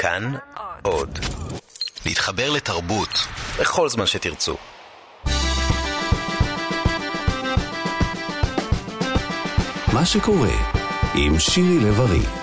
כאן עוד. להתחבר לתרבות בכל זמן שתרצו. מה שקורה עם שירי לב-ארי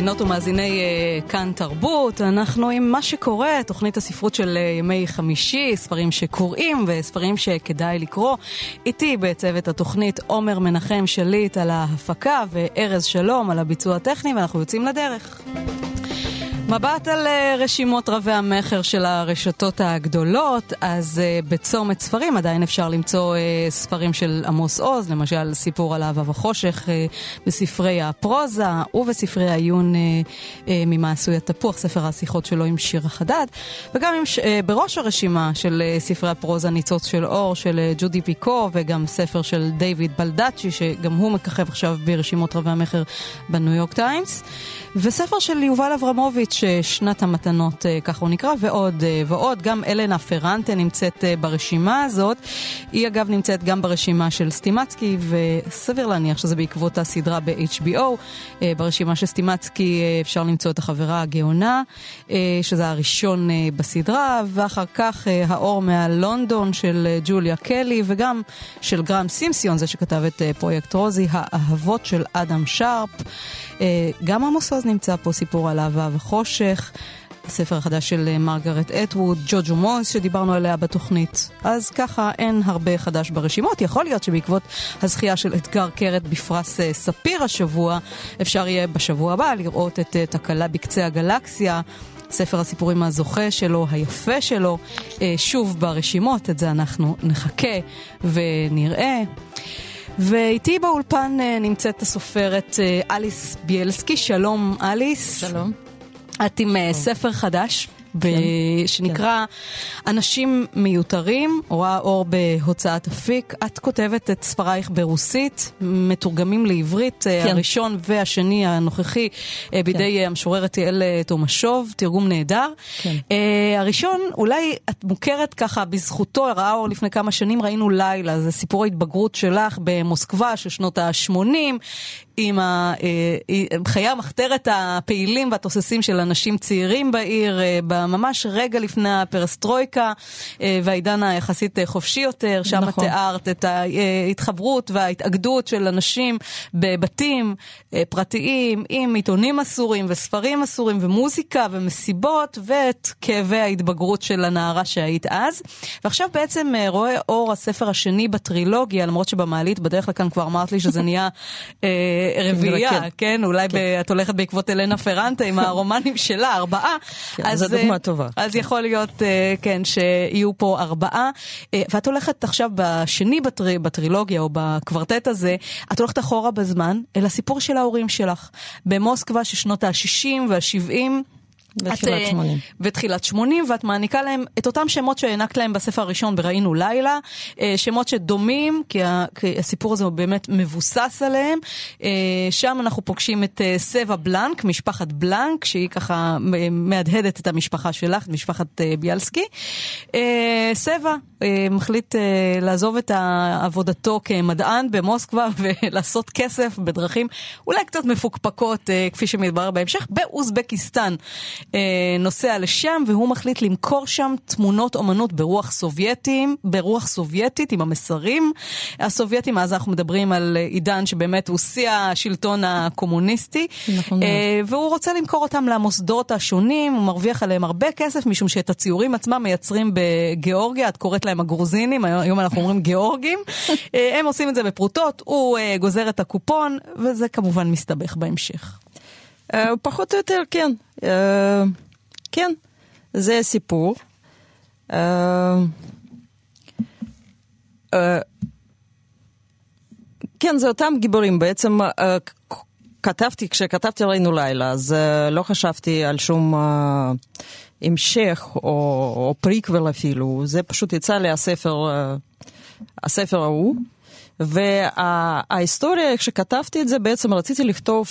מאזינות ומאזיני אה, כאן תרבות. אנחנו עם מה שקורה, תוכנית הספרות של אה, ימי חמישי, ספרים שקוראים וספרים שכדאי לקרוא. איתי בצוות התוכנית עומר מנחם שליט על ההפקה וארז שלום על הביצוע הטכני, ואנחנו יוצאים לדרך. מבט על uh, רשימות רבי המכר של הרשתות הגדולות, אז uh, בצומת ספרים עדיין אפשר למצוא uh, ספרים של עמוס עוז, למשל סיפור על אהבה וחושך בספרי הפרוזה ובספרי העיון uh, ממעשוי התפוח, ספר השיחות שלו עם שירה חדד, וגם עם, בראש הרשימה של ספרי הפרוזה ניצוץ של אור של ג'ודי פיקו וגם ספר של דיוויד בלדאצ'י, שגם הוא מככב עכשיו ברשימות רבי המכר בניו יורק טיימס, וספר של יובל אברמוביץ' שנת המתנות, אה, ככה הוא נקרא, ועוד אה, ועוד. גם אלנה פרנטה נמצאת אה, ברשימה הזאת. היא אגב נמצאת גם ברשימה של סטימצקי, וסביר להניח שזה בעקבות הסדרה ב-HBO. ברשימה של סטימצקי אפשר למצוא את החברה הגאונה, שזה הראשון בסדרה, ואחר כך האור מהלונדון של ג'וליה קלי, וגם של גרם סימסיון, זה שכתב את פרויקט רוזי, האהבות של אדם שרפ. גם עמוס עוז נמצא פה, סיפור על אהבה וחושך. הספר החדש של אה, מרגרט אטווד, ג'וג'ו מונס שדיברנו עליה בתוכנית. אז ככה אין הרבה חדש ברשימות. יכול להיות שבעקבות הזכייה של אתגר קרת בפרס אה, ספיר השבוע, אפשר יהיה בשבוע הבא לראות את אה, תקלה בקצה הגלקסיה. ספר הסיפורים הזוכה שלו, היפה שלו, שוב ברשימות, את זה אנחנו נחכה ונראה. ואיתי באולפן נמצאת הסופרת אליס ביאלסקי. שלום אליס. שלום. את עם אה, ספר חדש. ב... כן, שנקרא כן. אנשים מיותרים, רואה אור בהוצאת אפיק. את כותבת את ספרייך ברוסית, מתורגמים לעברית, אה, כן. הראשון והשני הנוכחי אה, בידי כן. המשוררת יעל תומשוב, תרגום נהדר. כן. Uh, הראשון, אולי את מוכרת ככה בזכותו, ראה אור לפני כמה שנים, ראינו לילה, זה סיפור ההתבגרות שלך במוסקבה של שנות ה-80. עם חיי המחתרת הפעילים והתוססים של אנשים צעירים בעיר, אה, ממש רגע לפני הפרסטרויקה אה, והעידן היחסית חופשי יותר, שם נכון. תיארת את ההתחברות וההתאגדות של אנשים בבתים אה, פרטיים עם עיתונים אסורים וספרים אסורים ומוזיקה ומסיבות ואת כאבי ההתבגרות של הנערה שהיית אז. ועכשיו בעצם רואה אור הספר השני בטרילוגיה, למרות שבמעלית בדרך לכאן כבר אמרת לי שזה נהיה רביעייה, כן, כן? אולי כן. את הולכת בעקבות אלנה פרנטה עם הרומנים שלה, ארבעה. כן, אז, זו דוגמה טובה. אז יכול להיות, אה, כן, שיהיו פה ארבעה. אה, ואת הולכת עכשיו בשני בטר, בטרילוגיה, או בקוורטט הזה, את הולכת אחורה בזמן, אל הסיפור של ההורים שלך. במוסקבה של שנות ה-60 וה-70. בתחילת 80. בתחילת 80, ואת מעניקה להם את אותם שמות שהענקת להם בספר הראשון בראינו לילה, אה, שמות שדומים, כי, הסיפור הזה הוא באמת מבוסס עליהם. אה, שם אנחנו פוגשים את אה, סבא בלנק, משפחת בלנק, שהיא ככה מהדהדת את המשפחה שלך, את משפחת ביאלסקי. סבא מחליט לעזוב את עבודתו כמדען במוסקבה ולעשות כסף בדרכים אולי קצת מפוקפקות, כפי שמתברר בהמשך, באוזבקיסטן. אה, נוסע לשם והוא מחליט למכור שם תמונות אומנות ברוח סובייטים, ברוח סובייטית עם המסרים הסובייטים, אז אנחנו מדברים על עידן שבאמת הוא שיא השלטון הקומוניסטי, נכון. אה, והוא רוצה למכור אותם למוסדות השונים, הוא מרוויח עליהם הרבה כסף משום שאת הציורים עצמם מייצרים בגיאורגיה, את קוראת להם הגרוזינים, היום אנחנו אומרים גיאורגים, אה, הם עושים את זה בפרוטות, הוא גוזר את הקופון, וזה כמובן מסתבך בהמשך. פחות או יותר כן. אה, כן, זה הסיפור. אה, אה, כן, זה אותם גיבורים. בעצם כתבתי, כשכתבתי עלינו לילה, אז לא חשבתי על שום המשך או, או פריקוול אפילו. זה פשוט יצא לי הספר, הספר ההוא. וההיסטוריה, איך שכתבתי את זה, בעצם רציתי לכתוב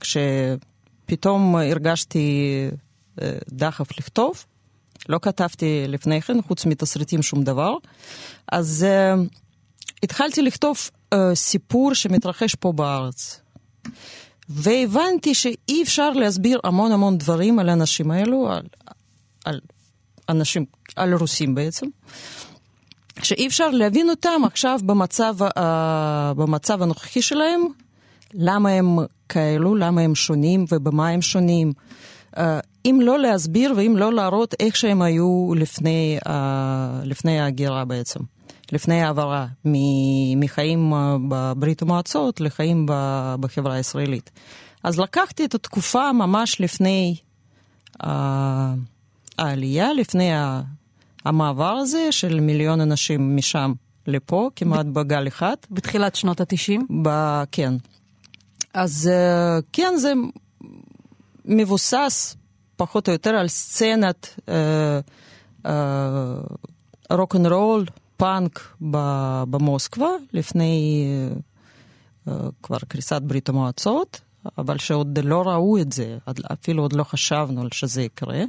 כשפתאום הרגשתי דחף לכתוב. לא כתבתי לפני כן, חוץ מתסריטים שום דבר. אז uh, התחלתי לכתוב uh, סיפור שמתרחש פה בארץ. והבנתי שאי אפשר להסביר המון המון דברים על האנשים האלו, על, על אנשים, על רוסים בעצם, שאי אפשר להבין אותם עכשיו במצב, uh, במצב הנוכחי שלהם, למה הם כאלו, למה הם שונים ובמה הם שונים. Uh, אם לא להסביר ואם לא להראות איך שהם היו לפני, uh, לפני ההגירה בעצם, לפני העברה מחיים בברית המועצות לחיים בחברה הישראלית. אז לקחתי את התקופה ממש לפני אה, העלייה, לפני המעבר הזה של מיליון אנשים משם לפה, כמעט בגל אחד. בתחילת שנות התשעים? כן. אז אה, כן, זה מבוסס פחות או יותר על סצנת רוק-אנד-רול, פאנק במוסקבה, לפני uh, כבר קריסת ברית המועצות, אבל שעוד לא ראו את זה, אפילו עוד לא חשבנו על שזה יקרה.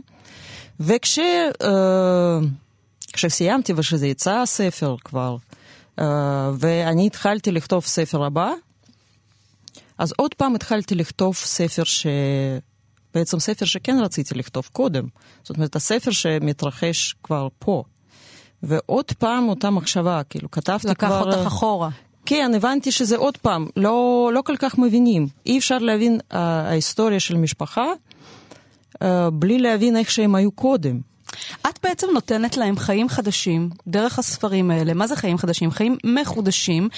וכשסיימתי uh, ושזה יצא הספר כבר, uh, ואני התחלתי לכתוב ספר הבא, אז עוד פעם התחלתי לכתוב ספר ש... בעצם ספר שכן רציתי לכתוב קודם. זאת אומרת, הספר שמתרחש כבר פה. ועוד פעם אותה מחשבה, כאילו, כתבתי לקח כבר... לקח אותך אחורה. כן, הבנתי שזה עוד פעם, לא, לא כל כך מבינים. אי אפשר להבין uh, ההיסטוריה של משפחה uh, בלי להבין איך שהם היו קודם. את בעצם נותנת להם חיים חדשים דרך הספרים האלה. מה זה חיים חדשים? חיים מחודשים,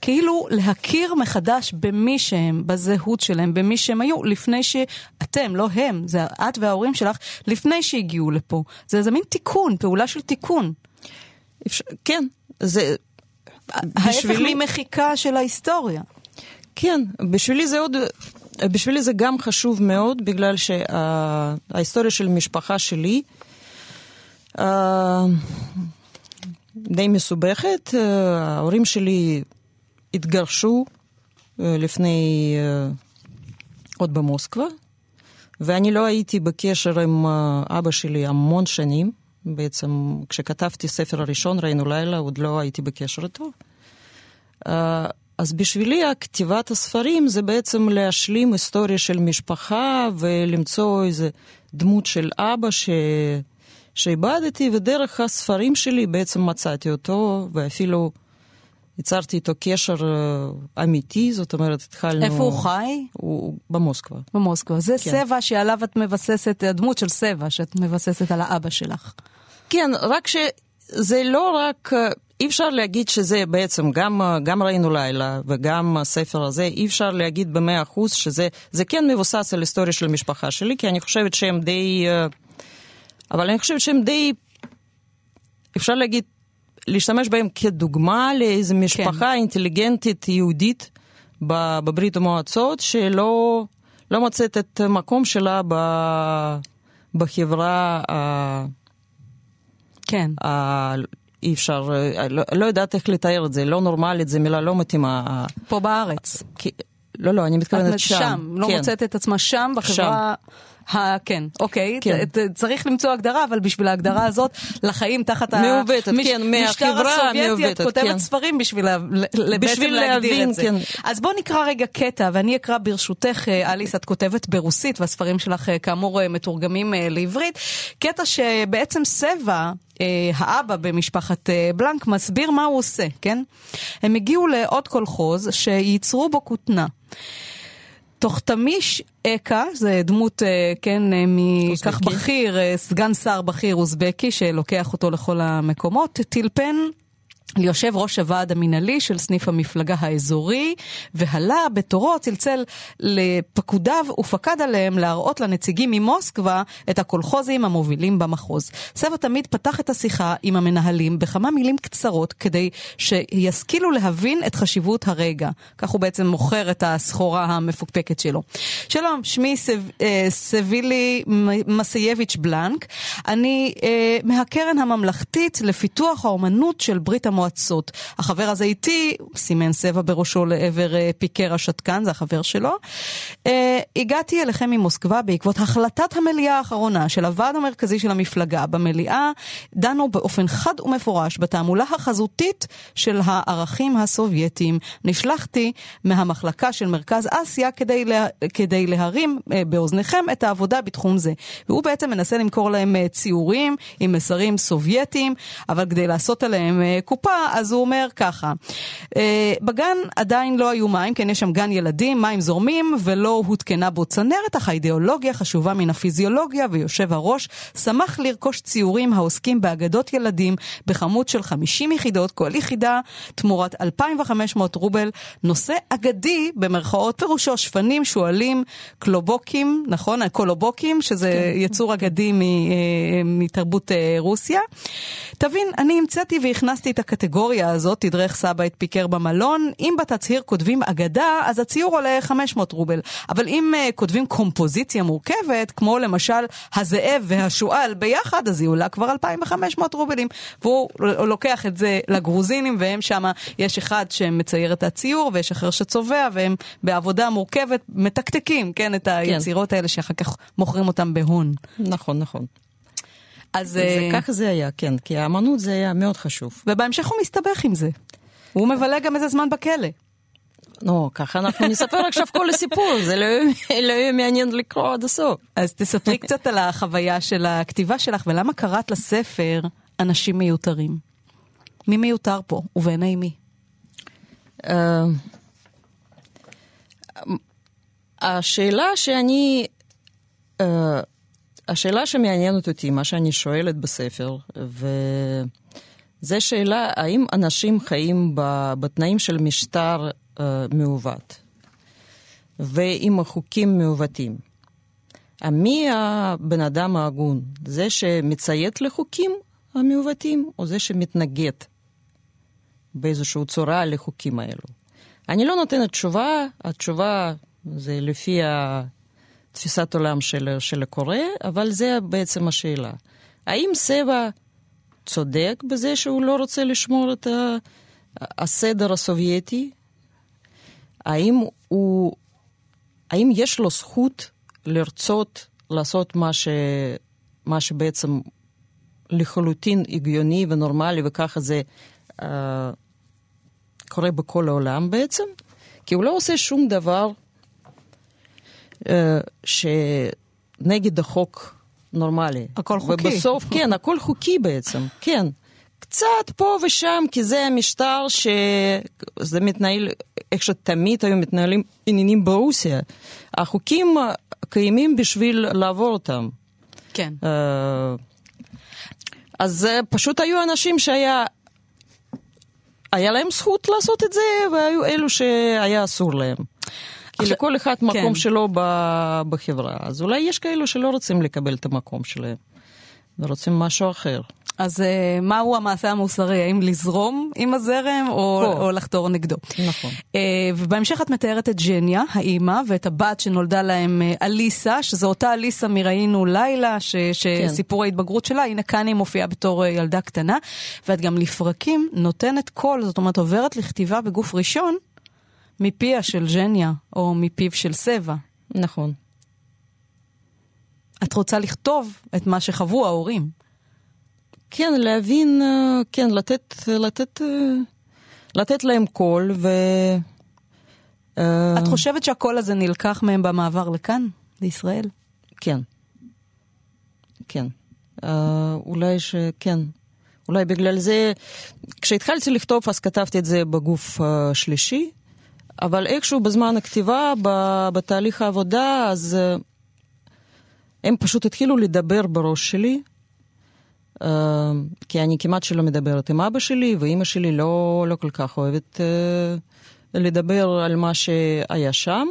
כאילו להכיר מחדש במי שהם, בזהות שלהם, במי שהם היו, לפני שאתם, לא הם, זה את וההורים שלך, לפני שהגיעו לפה. זה איזה מין תיקון, פעולה של תיקון. אפשר, כן, זה... ההפך ממחיקה של ההיסטוריה. כן, בשבילי זה עוד... בשבילי זה גם חשוב מאוד, בגלל שההיסטוריה של המשפחה שלי, די מסובכת. ההורים שלי התגרשו לפני, עוד במוסקבה, ואני לא הייתי בקשר עם אבא שלי המון שנים. בעצם כשכתבתי ספר הראשון, ראינו לילה, עוד לא הייתי בקשר איתו. אז בשבילי הכתיבת הספרים זה בעצם להשלים היסטוריה של משפחה ולמצוא איזה דמות של אבא ש... שאיבדתי, ודרך הספרים שלי בעצם מצאתי אותו, ואפילו יצרתי איתו קשר אה, אמיתי, זאת אומרת, התחלנו... איפה הוא חי? הוא במוסקבה. במוסקבה. זה כן. סבע שעליו את מבססת, הדמות של סבע שאת מבססת על האבא שלך. כן, רק שזה לא רק... אה, אי אפשר להגיד שזה בעצם, גם, אה, גם ראינו לילה וגם הספר הזה, אי אפשר להגיד במאה אחוז שזה כן מבוסס על היסטוריה של המשפחה שלי, כי אני חושבת שהם די... אבל אני חושבת שהם די, אפשר להגיד, להשתמש בהם כדוגמה לאיזו כן. משפחה כן. אינטליגנטית יהודית בברית המועצות, שלא לא מוצאת את המקום שלה ב, בחברה ה... כן. ה... אי אפשר, לא, לא יודעת איך לתאר את זה, לא נורמלית, זו מילה לא מתאימה. פה בארץ. כי, לא, לא, אני מתכוונת שם. שם, לא כן. מוצאת את עצמה שם, בחברה... שם. כן, אוקיי, כן. צריך למצוא הגדרה, אבל בשביל ההגדרה הזאת, לחיים תחת מעוותת, המש... כן, מהחברה הסובייטי, את כותבת כן. ספרים בשביל. בשביל להגדיר להבין, את זה. כן. אז בואו נקרא רגע קטע, ואני אקרא ברשותך, אה, אליס, את כותבת ברוסית, והספרים שלך אה, כאמור אה, מתורגמים לעברית, קטע שבעצם סבע, האבא במשפחת בלנק מסביר מה הוא עושה, כן? הם הגיעו לעוד קולחוז שייצרו בו כותנה. תוכתמיש אקה, זה דמות, אה, כן, אה, מכך בכיר, אה, סגן שר בכיר אוזבקי, שלוקח אותו לכל המקומות, טילפן ליושב ראש הוועד המינהלי של סניף המפלגה האזורי, והלה בתורו צלצל לפקודיו ופקד עליהם להראות לנציגים ממוסקבה את הקולחוזים המובילים במחוז. סבא תמיד פתח את השיחה עם המנהלים בכמה מילים קצרות כדי שישכילו להבין את חשיבות הרגע. כך הוא בעצם מוכר את הסחורה המפוקפקת שלו. שלום, שמי סב, אה, סבילי מסייביץ' בלנק. אני אה, מהקרן הממלכתית לפיתוח האומנות של ברית המועצות. המועצות. החבר הזה איתי סימן סבע בראשו לעבר פיקר השתקן, זה החבר שלו. הגעתי אליכם ממוסקבה בעקבות החלטת המליאה האחרונה של הוועד המרכזי של המפלגה. במליאה דנו באופן חד ומפורש בתעמולה החזותית של הערכים הסובייטיים. נשלחתי מהמחלקה של מרכז אסיה כדי, לה, כדי להרים אה, באוזניכם את העבודה בתחום זה. והוא בעצם מנסה למכור להם אה, ציורים עם מסרים סובייטיים, אבל כדי לעשות עליהם אה, אז הוא אומר ככה, בגן עדיין לא היו מים, כן יש שם גן ילדים, מים זורמים, ולא הותקנה בו צנרת, אך האידיאולוגיה חשובה מן הפיזיולוגיה, ויושב הראש שמח לרכוש ציורים העוסקים באגדות ילדים בכמות של 50 יחידות, כל יחידה תמורת 2,500 רובל, נושא אגדי, במרכאות פירושו שפנים, שועלים, קלובוקים, נכון? קולובוקים, שזה כן. יצור אגדי אה, מתרבות אה, רוסיה. תבין, אני המצאתי והכנסתי את הקטגוריה הזאת, תדרך סבא את פיקר במלון. אם בתצהיר כותבים אגדה, אז הציור עולה 500 רובל. אבל אם uh, כותבים קומפוזיציה מורכבת, כמו למשל הזאב והשועל ביחד, אז היא עולה כבר 2,500 רובלים. והוא לוקח את זה לגרוזינים, והם שם, יש אחד שמצייר את הציור, ויש אחר שצובע, והם בעבודה מורכבת מתקתקים, כן, את כן. היצירות כן. האלה שאחר כך מוכרים אותם בהון. נכון, נכון. אז... זה, אה, ככה זה היה, כן, כי האמנות זה היה מאוד חשוב. ובהמשך הוא מסתבך עם זה. הוא מבלה גם איזה זמן בכלא. נו, ככה אנחנו נספר עכשיו כל הסיפור, זה לא, לא יהיה מעניין לקרוא עד הסוף. אז תספרי קצת על החוויה של הכתיבה שלך, ולמה קראת לספר אנשים מיותרים? מי מיותר פה, ובעיני מי? אה, השאלה שאני... השאלה שמעניינת אותי, מה שאני שואלת בספר, וזה שאלה, האם אנשים חיים בתנאים של משטר uh, מעוות, ועם חוקים מעוותים? מי הבן אדם ההגון? זה שמציית לחוקים המעוותים, או זה שמתנגד באיזושהי צורה לחוקים האלו? אני לא נותנת תשובה, התשובה זה לפי תפיסת עולם של, של הקורא, אבל זה בעצם השאלה. האם סבא צודק בזה שהוא לא רוצה לשמור את הסדר הסובייטי? האם, הוא, האם יש לו זכות לרצות לעשות מה, ש, מה שבעצם לחלוטין הגיוני ונורמלי, וככה זה uh, קורה בכל העולם בעצם? כי הוא לא עושה שום דבר שנגד החוק נורמלי. הכל חוקי. ובסוף, כן, הכל חוקי בעצם, כן. קצת פה ושם, כי זה המשטר שזה מתנהל, איך שתמיד היו מתנהלים עניינים ברוסיה. החוקים קיימים בשביל לעבור אותם. כן. אז פשוט היו אנשים שהיה... היה להם זכות לעשות את זה, והיו אלו שהיה אסור להם. כי עכשיו, לכל אחד מקום כן. שלו בחברה. אז אולי יש כאלו שלא רוצים לקבל את המקום שלהם, ורוצים משהו אחר. אז uh, מהו המעשה המוסרי? האם לזרום עם הזרם או, או לחתור נגדו? נכון. Uh, ובהמשך את מתארת את ג'ניה, האימא, ואת הבת שנולדה להם uh, אליסה, שזו אותה אליסה מראינו לילה, ש, שסיפור כן. ההתבגרות שלה, הנה כאן היא מופיעה בתור uh, ילדה קטנה, ואת גם לפרקים נותנת קול, זאת אומרת עוברת לכתיבה בגוף ראשון, מפיה של ז'ניה, או מפיו של סבא. נכון. את רוצה לכתוב את מה שחוו ההורים. כן, להבין, אה, כן, לתת, לתת, אה, לתת להם קול ו... אה, את חושבת שהקול הזה נלקח מהם במעבר לכאן, לישראל? כן. כן. אולי שכן. אולי בגלל זה, כשהתחלתי לכתוב אז כתבתי את זה בגוף שלישי, אבל איכשהו בזמן הכתיבה, בתהליך העבודה, אז אה, הם פשוט התחילו לדבר בראש שלי, אה, כי אני כמעט שלא מדברת עם אבא שלי, ואימא שלי לא, לא כל כך אוהבת אה, לדבר על מה שהיה שם.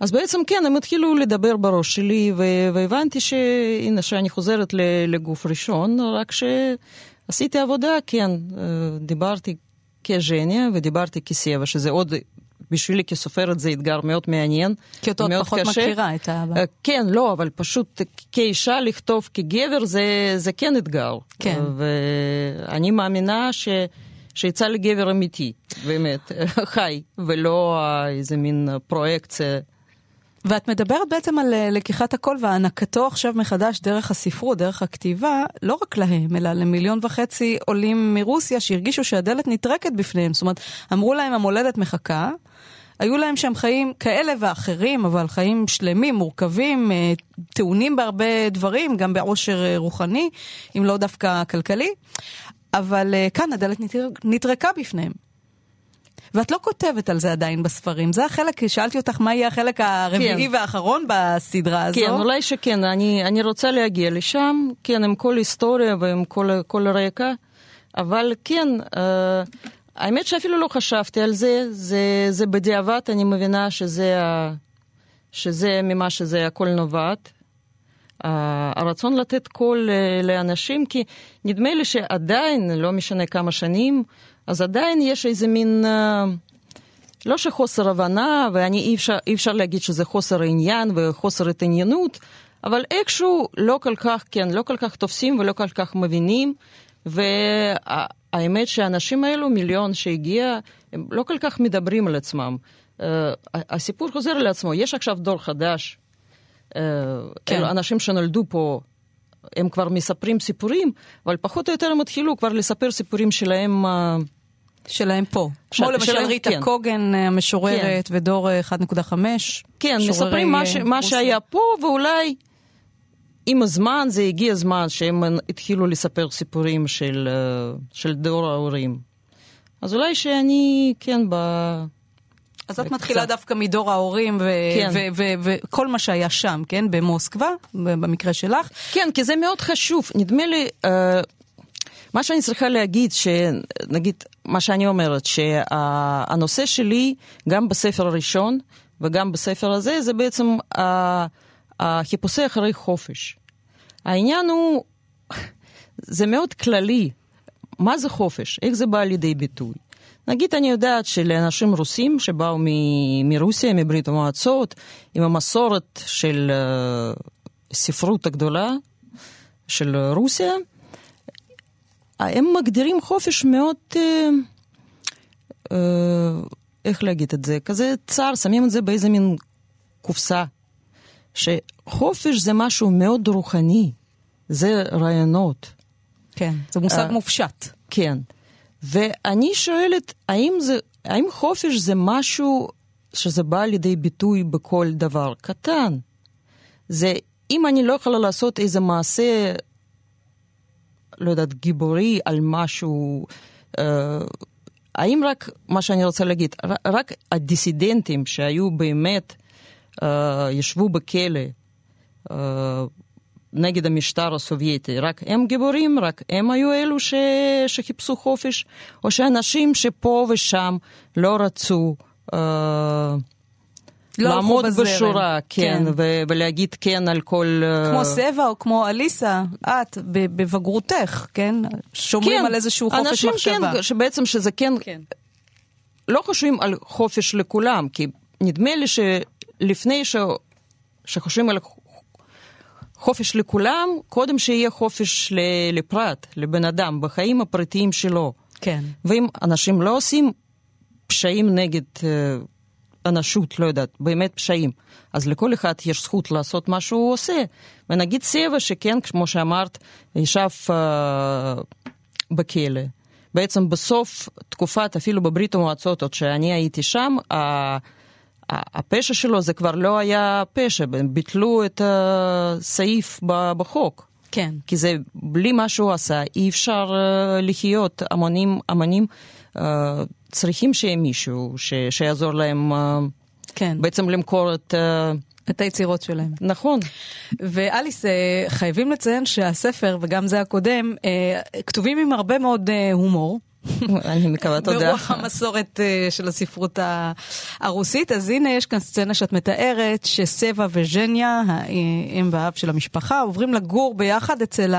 אז בעצם כן, הם התחילו לדבר בראש שלי, והבנתי שהנה, שאני חוזרת לגוף ראשון, רק שעשיתי עבודה, כן, דיברתי כז'ניה ודיברתי כסבע, שזה עוד בשבילי כסופרת זה אתגר מאוד מעניין. כי אותו את פחות קשה. מכירה את ה... כן, לא, אבל פשוט כאישה לכתוב כגבר זה, זה כן אתגר. כן. ואני מאמינה ש... שיצא לי גבר אמיתי, באמת, חי, ולא איזה מין פרויקציה. ואת מדברת בעצם על אה, לקיחת הכל והענקתו עכשיו מחדש דרך הספרות, דרך הכתיבה, לא רק להם, אלא למיליון וחצי עולים מרוסיה שהרגישו שהדלת נטרקת בפניהם. זאת אומרת, אמרו להם המולדת מחכה, היו להם שם חיים כאלה ואחרים, אבל חיים שלמים, מורכבים, אה, טעונים בהרבה דברים, גם בעושר אה, רוחני, אם לא דווקא כלכלי. אבל כאן הדלת נטרקה בפניהם. ואת לא כותבת על זה עדיין בספרים. זה החלק, שאלתי אותך מה יהיה החלק הרביעי כן. והאחרון בסדרה הזו. כן, אולי שכן, אני, אני רוצה להגיע לשם, כן, עם כל היסטוריה ועם כל, כל הרקע, אבל כן, אה, האמת שאפילו לא חשבתי על זה, זה, זה בדיעבד, אני מבינה שזה, שזה ממה שזה הכל נובעת. הרצון לתת קול אה, לאנשים, כי נדמה לי שעדיין, לא משנה כמה שנים, אז עדיין יש איזה מין, אה, לא שחוסר הבנה, ואי אפשר, אפשר להגיד שזה חוסר עניין וחוסר התעניינות, אבל איכשהו לא כל כך, כן, לא כל כך תופסים ולא כל כך מבינים, והאמת שהאנשים האלו, מיליון שהגיע, הם לא כל כך מדברים על עצמם. הסיפור חוזר על עצמו, יש עכשיו דור חדש, כן. אנשים שנולדו פה הם כבר מספרים סיפורים, אבל פחות או יותר הם התחילו כבר לספר סיפורים שלהם שלהם פה. ש... כמו למשל שלהם, ריטה כן. קוגן אה, המשוררת כן. ודור 1.5. אה, כן, מספרים מה, ש... מה שהיה פה, ואולי עם הזמן, זה הגיע הזמן שהם התחילו לספר סיפורים של, אה, של דור ההורים. אז אולי שאני, כן, ב... אז את מתחילה דווקא מדור ההורים וכל כן. מה שהיה שם, כן? במוסקבה, במקרה שלך. כן, כי זה מאוד חשוב. נדמה לי, uh, מה שאני צריכה להגיד, שנגיד, מה שאני אומרת, שהנושא שלי, גם בספר הראשון וגם בספר הזה, זה בעצם החיפושי אחרי חופש. העניין הוא, זה מאוד כללי. מה זה חופש? איך זה בא לידי ביטוי? נגיד, אני יודעת שלאנשים רוסים שבאו מ- מרוסיה, מברית המועצות, עם המסורת של הספרות הגדולה של רוסיה, הם מגדירים חופש מאוד, אה, אה, איך להגיד את זה, כזה צר, שמים את זה באיזה מין קופסה. שחופש זה משהו מאוד רוחני, זה רעיונות. כן, זה מושג אה, מופשט. כן. ואני שואלת, האם, זה, האם חופש זה משהו שזה בא לידי ביטוי בכל דבר קטן? זה, אם אני לא יכולה לעשות איזה מעשה לא יודעת, גיבורי על משהו, אה, האם רק, מה שאני רוצה להגיד, רק הדיסידנטים שהיו באמת, אה, ישבו בכלא אה, נגד המשטר הסובייטי, רק הם גיבורים? רק הם היו אלו ש... שחיפשו חופש? או שאנשים שפה ושם לא רצו... אה, לא לעמוד בשורה, כן, כן. ו- ולהגיד כן על כל... אה, כמו סבע או כמו אליסה, את, בבגרותך, כן? שומרים כן, על איזשהו חופש אנשים מחשבה. אנשים כן, שבעצם שזה כן... כן. לא חושבים על חופש לכולם, כי נדמה לי שלפני ש... שחושבים על חופש לכולם, קודם שיהיה חופש לפרט, לבן אדם, בחיים הפרטיים שלו. כן. ואם אנשים לא עושים פשעים נגד... אה, אנשות, לא יודעת, באמת פשעים. אז לכל אחד יש זכות לעשות מה שהוא עושה. ונגיד סבע שכן, כמו שאמרת, ישב uh, בכלא. בעצם בסוף תקופת, אפילו בברית המועצות, עוד שאני הייתי שם, uh, הפשע שלו זה כבר לא היה פשע, ביטלו את הסעיף בחוק. כן. כי זה, בלי מה שהוא עשה, אי אפשר uh, לחיות. המונים, אמנים uh, צריכים שיהיה מישהו ש, שיעזור להם כן. בעצם למכור את... את היצירות שלהם. נכון. ואליס, חייבים לציין שהספר, וגם זה הקודם, כתובים עם הרבה מאוד הומור. אני מקווה, תודה. ברוח המסורת uh, של הספרות הרוסית. אז הנה, יש כאן סצנה שאת מתארת, שסבא וז'ניה, האם והאב של המשפחה, עוברים לגור ביחד אצל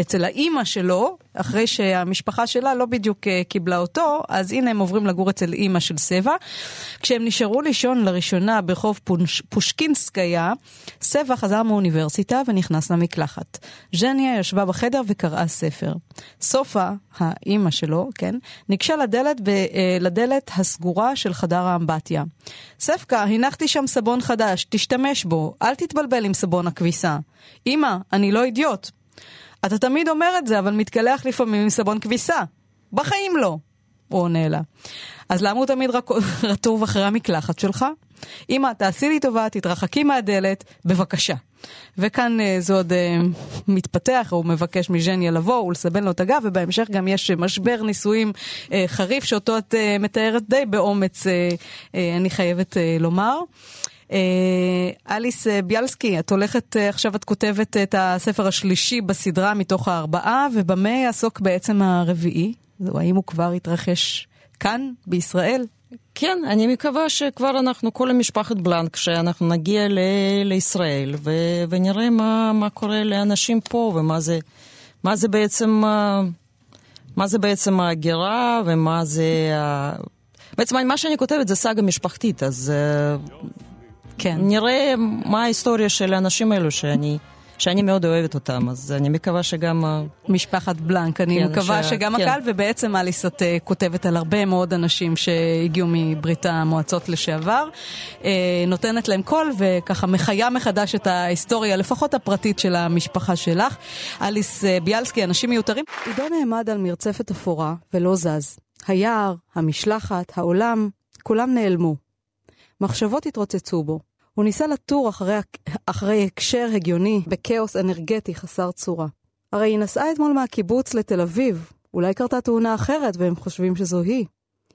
אצל האימא שלו, אחרי שהמשפחה שלה לא בדיוק uh, קיבלה אותו, אז הנה הם עוברים לגור אצל אימא של סבא. כשהם נשארו לישון לראשונה ברחוב פוש, פושקינסקיה, סבא חזר מאוניברסיטה ונכנס למקלחת. ז'ניה ישבה בחדר וקראה ספר. סופה, האימא שלו, כן, ניגשה לדלת, ב, uh, לדלת הסגורה של חדר האמבטיה. ספקה, הנחתי שם סבון חדש, תשתמש בו, אל תתבלבל עם סבון הכביסה. אמא, אני לא אידיוט. אתה תמיד אומר את זה, אבל מתקלח לפעמים עם סבון כביסה. בחיים לא, הוא עונה לה. אז למה הוא תמיד רטוב אחרי המקלחת שלך? אמא, תעשי לי טובה, תתרחקי מהדלת, בבקשה. וכאן uh, זה עוד uh, מתפתח, הוא מבקש מז'ניה לבוא ולסבן לו את הגב, ובהמשך גם יש משבר נישואים uh, חריף, שאותו את מתארת די באומץ, אני חייבת לומר. אה, אליס אה, ביאלסקי, את הולכת, אה, עכשיו את כותבת את הספר השלישי בסדרה מתוך הארבעה, ובמה יעסוק בעצם הרביעי? האם הוא כבר יתרחש כאן, בישראל? כן, אני מקווה שכבר אנחנו, כל המשפחת בלנק, שאנחנו נגיע ל- לישראל ו- ונראה מה, מה קורה לאנשים פה ומה זה, מה זה בעצם, מה זה בעצם ההגירה ומה זה... בעצם מה שאני כותבת זה סאגה משפחתית, אז כן. נראה מה ההיסטוריה של האנשים האלו שאני... שאני מאוד אוהבת אותם, אז אני מקווה שגם... משפחת בלנק, אני כן, מקווה ש... שגם כן. הקהל, ובעצם אליס את uh, כותבת על הרבה מאוד אנשים שהגיעו מברית המועצות לשעבר, uh, נותנת להם קול וככה מחיה מחדש את ההיסטוריה, לפחות הפרטית של המשפחה שלך. אליס uh, ביאלסקי, אנשים מיותרים. עידו נעמד על מרצפת אפורה ולא זז. היער, המשלחת, העולם, כולם נעלמו. מחשבות התרוצצו בו. הוא ניסה לתור אחרי, אחרי הקשר הגיוני בכאוס אנרגטי חסר צורה. הרי היא נסעה אתמול מהקיבוץ לתל אביב, אולי קרתה תאונה אחרת והם חושבים שזו היא.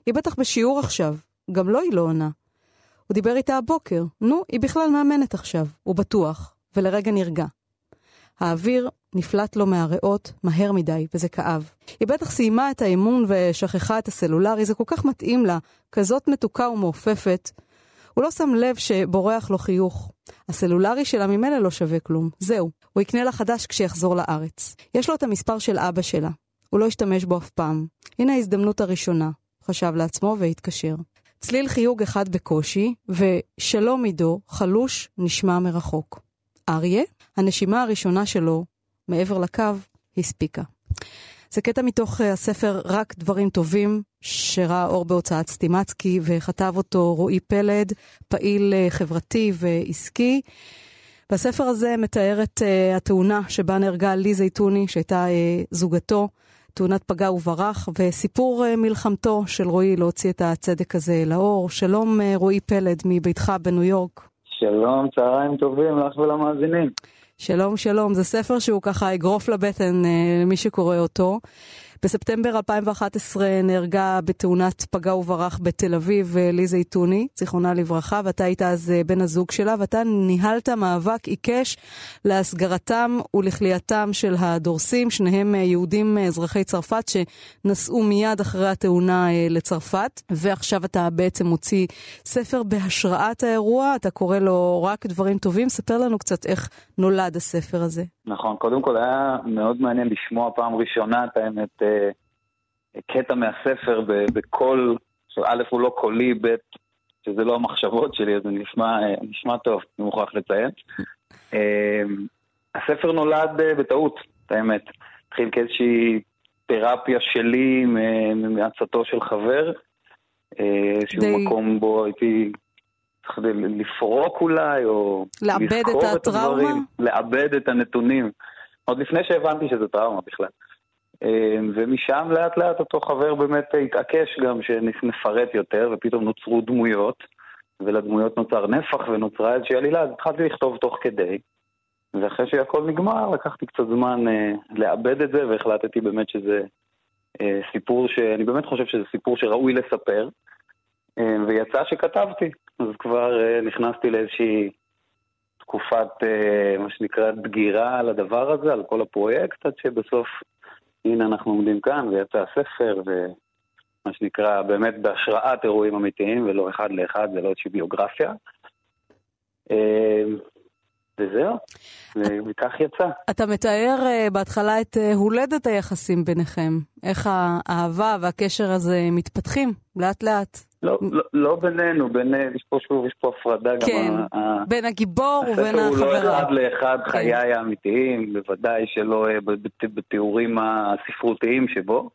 היא בטח בשיעור עכשיו, גם לו לא היא לא עונה. הוא דיבר איתה הבוקר, נו, היא בכלל מאמנת עכשיו, הוא בטוח, ולרגע נרגע. האוויר נפלט לו מהריאות מהר מדי, וזה כאב. היא בטח סיימה את האימון ושכחה את הסלולרי, זה כל כך מתאים לה, כזאת מתוקה ומעופפת, הוא לא שם לב שבורח לו חיוך. הסלולרי שלה ממילא לא שווה כלום. זהו, הוא יקנה לה חדש כשיחזור לארץ. יש לו את המספר של אבא שלה. הוא לא ישתמש בו אף פעם. הנה ההזדמנות הראשונה, חשב לעצמו והתקשר. צליל חיוג אחד בקושי, ושלום עידו, חלוש, נשמע מרחוק. אריה, הנשימה הראשונה שלו, מעבר לקו, הספיקה. זה קטע מתוך אה, הספר רק דברים טובים, שראה אור בהוצאת סטימצקי, וכתב אותו רועי פלד, פעיל אה, חברתי ועסקי. בספר הזה מתאר את uh, התאונה שבה נהרגה לי זייתוני, שהייתה uh, זוגתו, תאונת פגע וברח, וסיפור uh, מלחמתו של רועי להוציא את הצדק הזה לאור. שלום uh, רועי פלד מביתך בניו יורק. שלום, צהריים טובים לך ולמאזינים. שלום, שלום. זה ספר שהוא ככה אגרוף לבטן אה, למי שקורא אותו. בספטמבר 2011 נהרגה בתאונת פגע וברח בתל אביב אה, ליזה איתוני, זיכרונה לברכה, ואתה היית אז אה, בן הזוג שלה, ואתה ניהלת מאבק עיקש להסגרתם ולכליאתם של הדורסים, שניהם אה, יהודים אזרחי צרפת שנסעו מיד אחרי התאונה לצרפת, ועכשיו אתה בעצם מוציא ספר בהשראת האירוע, אתה קורא לו רק דברים טובים, ספר לנו קצת איך נולד הספר הזה. נכון, קודם כל היה מאוד מעניין לשמוע פעם ראשונה את האמת קטע מהספר בקול, שא' הוא לא קולי, ב' שזה לא המחשבות שלי, אז זה נשמע, נשמע טוב, אני מוכרח לציין. אמ, הספר נולד אה, בטעות, את האמת. התחיל כאיזושהי תרפיה שלי מעצתו של חבר, איזשהו די... מקום בו הייתי צריך לפרוק אולי, או לאבד את הטראומה? לאבד את הנתונים. עוד לפני שהבנתי שזה טראומה בכלל. אמ, ומשם לאט לאט אותו חבר באמת התעקש גם שנפרט יותר, ופתאום נוצרו דמויות, ולדמויות נוצר נפח ונוצרה איזושהי עלילה, אז התחלתי לכתוב תוך כדי. ואחרי שהכל נגמר, לקחתי קצת זמן אה, לעבד את זה, והחלטתי באמת שזה אה, סיפור שאני באמת חושב שזה סיפור שראוי לספר. אה, ויצא שכתבתי, אז כבר אה, נכנסתי לאיזושהי תקופת, אה, מה שנקרא, דגירה על הדבר הזה, על כל הפרויקט, עד שבסוף הנה אנחנו עומדים כאן, ויצא הספר, ומה שנקרא, באמת בהשראת אירועים אמיתיים, ולא אחד לאחד, זה לא איזושהי ביוגרפיה. אה, וזהו, וכך יצא. אתה מתאר uh, בהתחלה את הולדת היחסים ביניכם. איך האהבה והקשר הזה מתפתחים לאט לאט. לא, לא, לא בינינו, בין, יש פה שוב, יש פה הפרדה כן, גם... כן, בין הגיבור ובין החברה. הספר הוא לא אחד לאחד כן. חיי האמיתיים, בוודאי שלא בתיאורים הספרותיים שבו.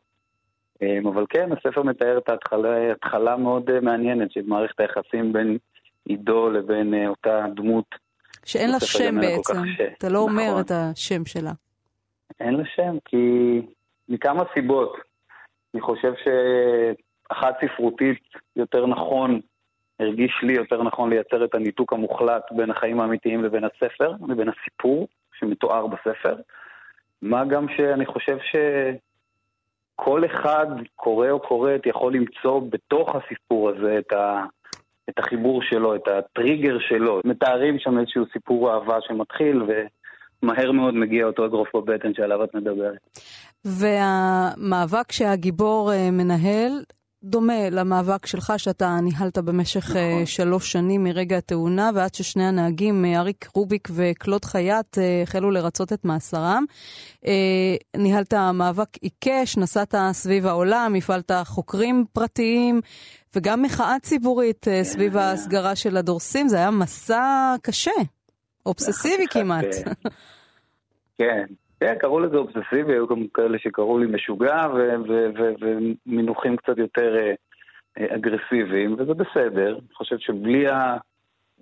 אבל כן, הספר מתאר את ההתחלה, התחלה מאוד מעניינת של מערכת היחסים בין עידו לבין אותה דמות שאין לה שם בעצם, אתה לא אומר נכון. את השם שלה. אין לה שם, כי מכמה סיבות. אני חושב שאחת ספרותית יותר נכון, הרגיש לי יותר נכון לייצר את הניתוק המוחלט בין החיים האמיתיים לבין הספר, לבין הסיפור שמתואר בספר. מה גם שאני חושב שכל אחד, קורא או קוראת, יכול למצוא בתוך הסיפור הזה את ה... את החיבור שלו, את הטריגר שלו. מתארים שם איזשהו סיפור אהבה שמתחיל, ומהר מאוד מגיע אותו אגרוף בבטן שעליו את מדברת. והמאבק שהגיבור אה, מנהל, דומה למאבק שלך שאתה ניהלת במשך אה, נכון. שלוש שנים מרגע התאונה ועד ששני הנהגים, אה, אריק רוביק וקלוד חייט, החלו לרצות את מאסרם. ניהלת מאבק עיקש, נסעת סביב העולם, הפעלת חוקרים פרטיים וגם מחאה ציבורית אה, סביב כן. ההסגרה של הדורסים, זה היה מסע קשה, אובססיבי כמעט. כן, כן, קראו לזה אובססיבי, היו גם כאלה שקראו לי משוגע ומינוחים קצת יותר אה, אה, אגרסיביים, וזה בסדר. אני חושב שבלי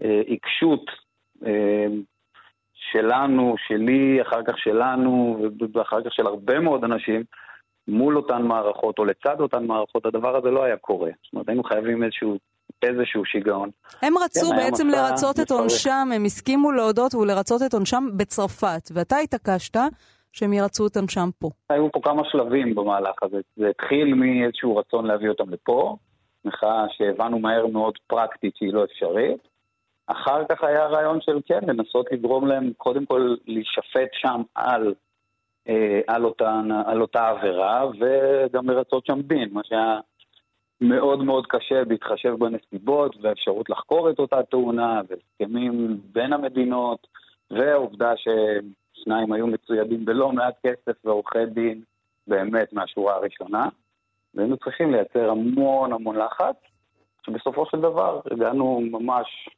העיקשות שלנו, שלי, אחר כך שלנו, ואחר כך של הרבה מאוד אנשים, מול אותן מערכות או לצד אותן מערכות, הדבר הזה לא היה קורה. זאת אומרת, היינו חייבים איזשהו, איזשהו שיגעון. הם רצו כן, בעצם לרצות את עונשם, הם הסכימו להודות ולרצות את עונשם בצרפת, ואתה התעקשת שהם ירצו את עונשם פה. היו פה כמה שלבים במהלך הזה. זה התחיל מאיזשהו רצון להביא אותם לפה, מחאה שהבנו מהר מאוד פרקטית שהיא לא אפשרית. אחר כך היה רעיון של כן, לנסות לגרום להם קודם כל להישפט שם על אה, על, אותן, על אותה עבירה, וגם לרצות שם דין, מה שהיה מאוד מאוד קשה בהתחשב בנסיבות והאפשרות לחקור את אותה תאונה, והסכמים בין המדינות, והעובדה ששניים היו מצוידים בלא מעט כסף ועורכי דין באמת מהשורה הראשונה, והיינו צריכים לייצר המון המון לחץ, שבסופו של דבר הגענו ממש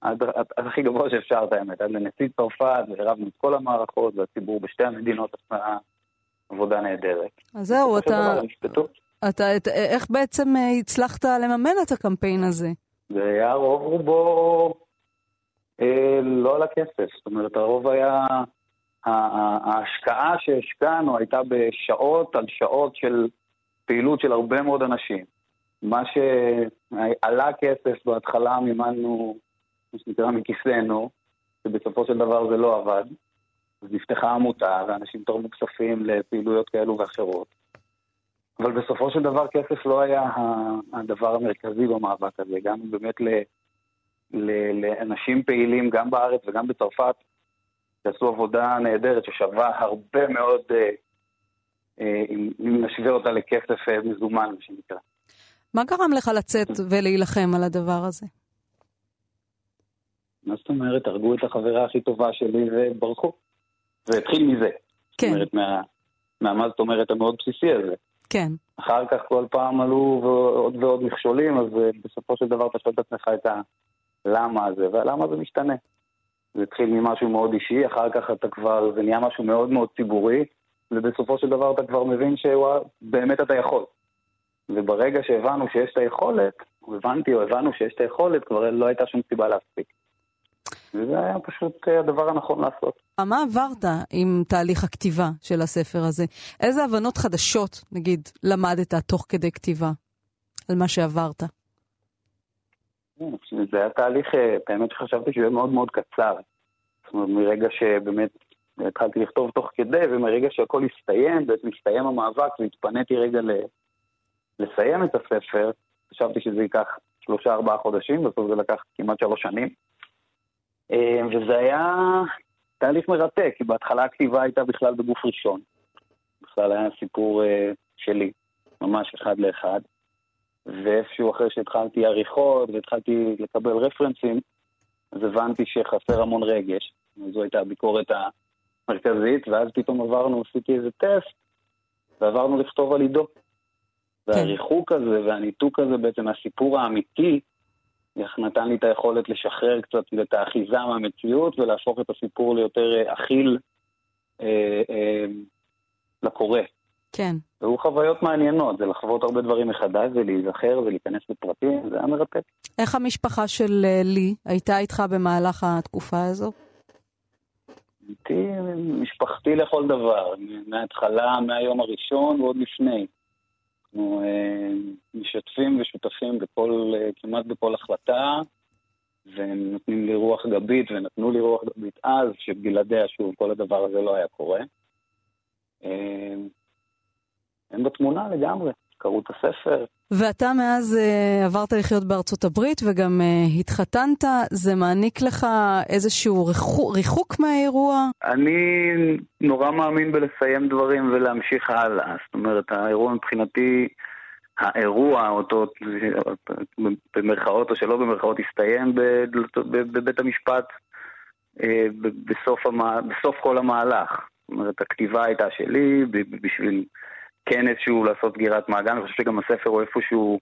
עד, עד, עד הכי גבוה שאפשר את האמת, עד לנשיא צרפת, והרבנו את כל המערכות, והציבור בשתי המדינות עשה עבודה נהדרת. אז זהו, אתה... אתה, את, איך בעצם אה, הצלחת לממן את הקמפיין הזה? זה היה רוב רובו אה, לא על הכסף, זאת אומרת, הרוב היה... ההשקעה שהשקענו הייתה בשעות על שעות של פעילות של הרבה מאוד אנשים. מה שעלה כסף בהתחלה מימנו מה שנקרא מכיסנו, ובסופו של דבר זה לא עבד. אז נפתחה עמותה, ואנשים תרמו כספים לפעילויות כאלו ואחרות. אבל בסופו של דבר כסף לא היה הדבר המרכזי במאבק הזה. הגענו באמת ל, ל, לאנשים פעילים גם בארץ וגם בצרפת, שעשו עבודה נהדרת ששווה הרבה מאוד, אה, אה, אם נשווה אותה לכסף אה, מזומן, מה שנקרא. מה גרם לך לצאת ולהילחם על הדבר הזה? מה זאת אומרת? הרגו את החברה הכי טובה שלי וברחו. זה התחיל מזה. כן. זאת אומרת, מה, מה זאת אומרת המאוד בסיסי הזה. כן. אחר כך כל פעם עלו עוד ועוד מכשולים, אז אה, בסופו של דבר אתה שואל את עצמך את הלמה הזה, והלמה זה משתנה. זה התחיל ממשהו מאוד אישי, אחר כך אתה כבר, זה נהיה משהו מאוד מאוד ציבורי, ובסופו של דבר אתה כבר מבין שבאמת אתה יכול. וברגע שהבנו שיש את היכולת, הבנתי או הבנו שיש את היכולת, כבר לא הייתה שום סיבה להפסיק. וזה היה פשוט אה, הדבר הנכון לעשות. מה עברת עם תהליך הכתיבה של הספר הזה? איזה הבנות חדשות, נגיד, למדת תוך כדי כתיבה על מה שעברת? כן, זה היה תהליך, אה, באמת שחשבתי שהוא יהיה מאוד מאוד קצר. זאת אומרת, מרגע שבאמת התחלתי לכתוב תוך כדי, ומרגע שהכל הסתיים, בעצם הסתיים המאבק והתפניתי רגע ל... לסיים את הספר, חשבתי שזה ייקח שלושה ארבעה חודשים, בסוף זה לקח כמעט שלוש שנים. אה, וזה היה תהליך מרתק, כי בהתחלה הכתיבה הייתה בכלל בגוף ראשון. בכלל היה סיפור אה, שלי, ממש אחד לאחד. ואיפשהו אחרי שהתחלתי עריכות והתחלתי לקבל רפרנסים, אז הבנתי שחסר המון רגש, זו הייתה הביקורת המרכזית, ואז פתאום עברנו, עשיתי איזה טסט, ועברנו לכתוב על עידו. כן. והריחוק הזה והניתוק הזה בעצם מהסיפור האמיתי, נתן לי את היכולת לשחרר קצת את האחיזה מהמציאות ולהפוך את הסיפור ליותר אה, אכיל אה, אה, לקורא. כן. והיו חוויות מעניינות, זה לחוות הרבה דברים מחדש, זה להיזכר, זה להיכנס לפרטים, זה היה מרתק. איך המשפחה של אה, לי הייתה איתך במהלך התקופה הזו? איתי משפחתי לכל דבר, מההתחלה, מהיום הראשון ועוד לפני. אנחנו אה, משתפים ושותפים בכל, אה, כמעט בכל החלטה, והם נותנים לי רוח גבית, ונתנו לי רוח גבית אז, שבלעדיה, שוב, כל הדבר הזה לא היה קורה. אה, הם בתמונה לגמרי, קראו את הספר. ואתה מאז uh, עברת לחיות בארצות הברית וגם uh, התחתנת, זה מעניק לך איזשהו ריחוק, ריחוק מהאירוע? אני נורא מאמין בלסיים דברים ולהמשיך הלאה. זאת אומרת, האירוע מבחינתי, האירוע, אותו במרכאות או שלא במרכאות, הסתיים בבית המשפט אה, בסוף, המה, בסוף כל המהלך. זאת אומרת, הכתיבה הייתה שלי בשביל... כן איזשהו לעשות סגירת מעגל, אני חושב שגם הספר הוא איפשהו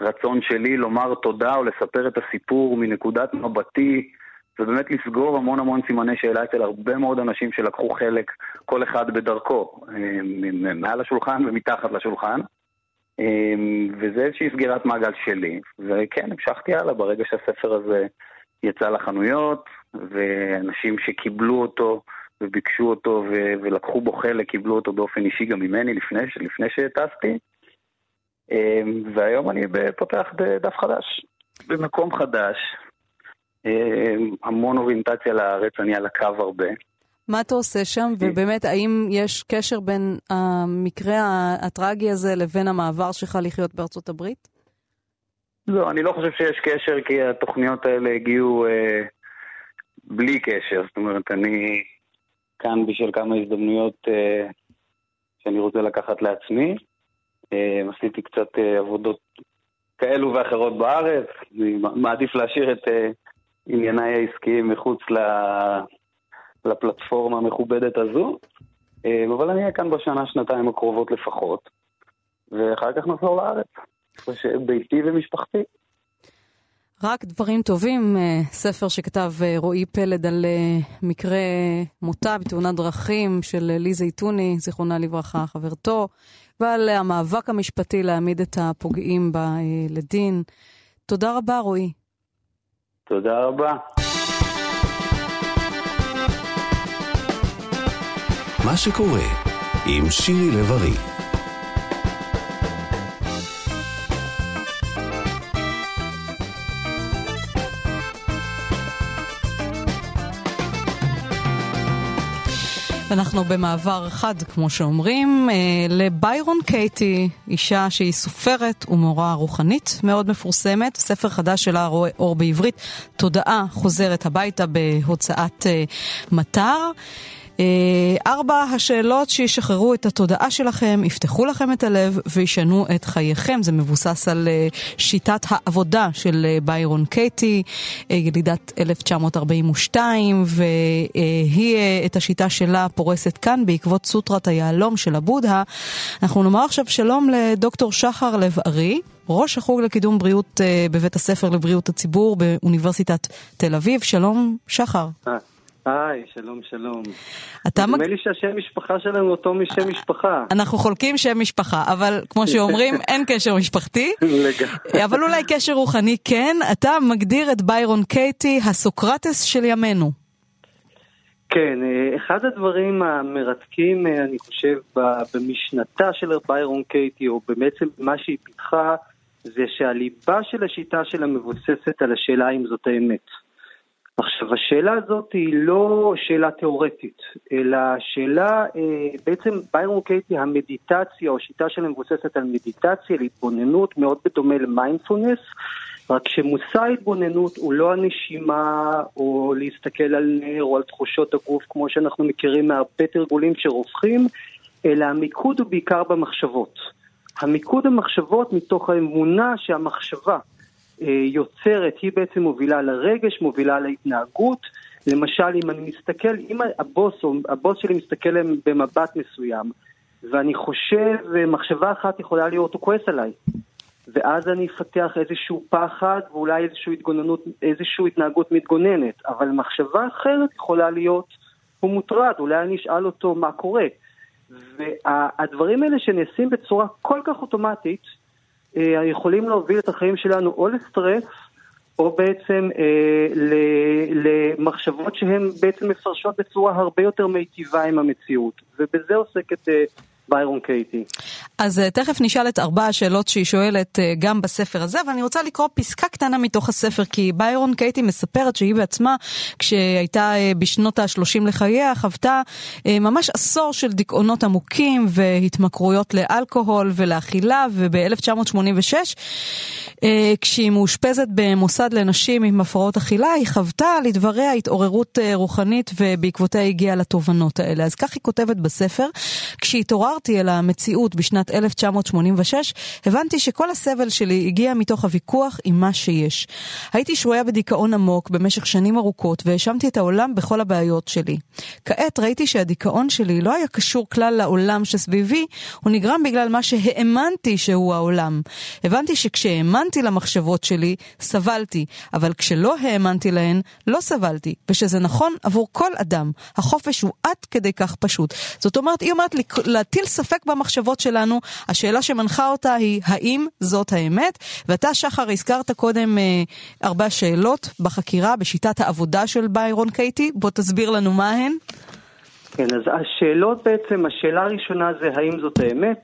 רצון שלי לומר תודה או לספר את הסיפור מנקודת מבטי, ובאמת לסגור המון המון סימני שאלה אצל הרבה מאוד אנשים שלקחו חלק, כל אחד בדרכו, אה, מעל השולחן ומתחת לשולחן. אה, וזה איזושהי סגירת מעגל שלי. וכן, המשכתי הלאה ברגע שהספר הזה יצא לחנויות, ואנשים שקיבלו אותו וביקשו אותו ו- ולקחו בו חלק, קיבלו אותו באופן אישי גם ממני לפני, לפני שטסתי. אמ, והיום אני פותח דף חדש, במקום חדש. אמ, המון אוריינטציה לארץ, אני על הקו הרבה. מה אתה עושה שם, ובאמת, האם יש קשר בין המקרה הטרגי הזה לבין המעבר שלך לחיות בארצות הברית? לא, אני לא חושב שיש קשר, כי התוכניות האלה הגיעו אה, בלי קשר. זאת אומרת, אני כאן בשביל כמה הזדמנויות אה, שאני רוצה לקחת לעצמי. אה, עשיתי קצת אה, עבודות כאלו ואחרות בארץ, אני מעדיף להשאיר את ענייניי העסקיים מחוץ. לפלטפורמה המכובדת הזו, אבל אני אהיה כאן בשנה, שנתיים הקרובות לפחות, ואחר כך נחזור לארץ, ביתי ומשפחתי. רק דברים טובים, אה, ספר שכתב אה, רועי פלד על אה, מקרה מותה בתאונת דרכים של לי זייתוני, זיכרונה לברכה, חברתו, ועל המאבק המשפטי להעמיד את הפוגעים בה לדין. תודה רבה, רועי. תודה רבה. מה שקורה עם שירי לב-ארי אנחנו במעבר חד, כמו שאומרים, אה, לביירון קייטי, אישה שהיא סופרת ומורה רוחנית מאוד מפורסמת. ספר חדש שלה רואה אור בעברית, תודעה חוזרת הביתה בהוצאת אה, מטר. אה, ארבע השאלות שישחררו את התודעה שלכם, יפתחו לכם את הלב וישנו את חייכם. זה מבוסס על אה, שיטת העבודה של אה, ביירון קייטי, ילידת 1942, והיא את השיטה שלה פורסת כאן בעקבות סוטרת היהלום של הבודה. אנחנו נאמר עכשיו שלום לדוקטור שחר לב-ארי. ראש החוג לקידום בריאות בבית הספר לבריאות הציבור באוניברסיטת תל אביב. שלום, שחר. היי, שלום, שלום. אתה נדמה מג... לי שהשם משפחה שלנו אותו משם משפחה. אנחנו חולקים שם משפחה, אבל כמו שאומרים, אין קשר משפחתי. אבל אולי קשר רוחני כן. אתה מגדיר את ביירון קייטי הסוקרטס של ימינו. כן, אה, אחד הדברים המרתקים, אה, אני חושב, במשנתה של ביירון קייטי, או בעצם מה שהיא פיתחה, זה שהליבה של השיטה שלה מבוססת על השאלה אם זאת האמת. עכשיו, השאלה הזאת היא לא שאלה תיאורטית, אלא שאלה, אה, בעצם ביירון קייטי, המדיטציה או שיטה שלה מבוססת על מדיטציה, להתבוננות, מאוד בדומה למיינדפולנס, רק שמושא ההתבוננות הוא לא הנשימה או להסתכל על נר או על תחושות הגוף כמו שאנחנו מכירים מהרבה תרגולים שרופחים, אלא המיקוד הוא בעיקר במחשבות. המיקוד המחשבות מתוך האמונה שהמחשבה יוצרת, היא בעצם מובילה לרגש, מובילה להתנהגות. למשל, אם אני מסתכל, אם הבוס, הבוס שלי מסתכל במבט מסוים, ואני חושב, מחשבה אחת יכולה להיות, הוא כועס עליי. ואז אני אפתח איזשהו פחד ואולי איזושהי התגוננות, איזושהי התנהגות מתגוננת. אבל מחשבה אחרת יכולה להיות, הוא מוטרד, אולי אני אשאל אותו מה קורה. והדברים האלה שנעשים בצורה כל כך אוטומטית, אה, יכולים להוביל את החיים שלנו או לסטרס, או בעצם אה, למחשבות שהן בעצם מפרשות בצורה הרבה יותר מיטיבה עם המציאות. ובזה עוסקת אה, ביירון קייטי. אז uh, תכף נשאל את ארבע השאלות שהיא שואלת uh, גם בספר הזה, ואני רוצה לקרוא פסקה קטנה מתוך הספר, כי ביירון קייטי מספרת שהיא בעצמה, כשהייתה uh, בשנות ה-30 לחייה, חוותה ממש עשור של דיכאונות עמוקים והתמכרויות לאלכוהול ולאכילה, וב-1986, uh, כשהיא מאושפזת במוסד לנשים עם הפרעות אכילה, היא חוותה לדבריה התעוררות רוחנית ובעקבותיה הגיעה לתובנות האלה. אז כך היא כותבת בספר, כשהתעוררה כשחזרתי אל המציאות בשנת 1986, הבנתי שכל הסבל שלי הגיע מתוך הוויכוח עם מה שיש. הייתי שרויה בדיכאון עמוק במשך שנים ארוכות, והאשמתי את העולם בכל הבעיות שלי. כעת ראיתי שהדיכאון שלי לא היה קשור כלל לעולם שסביבי, הוא נגרם בגלל מה שהאמנתי שהוא העולם. הבנתי שכשהאמנתי למחשבות שלי, סבלתי, אבל כשלא האמנתי להן, לא סבלתי, ושזה נכון עבור כל אדם. החופש הוא עד כדי כך פשוט. זאת אומרת, היא אומרת להטיל להטיל ספק במחשבות שלנו, השאלה שמנחה אותה היא האם זאת האמת? ואתה, שחר, הזכרת קודם אה, ארבע שאלות בחקירה, בשיטת העבודה של ביירון קייטי, בוא תסביר לנו מה הן. כן, אז השאלות בעצם, השאלה הראשונה זה האם זאת האמת?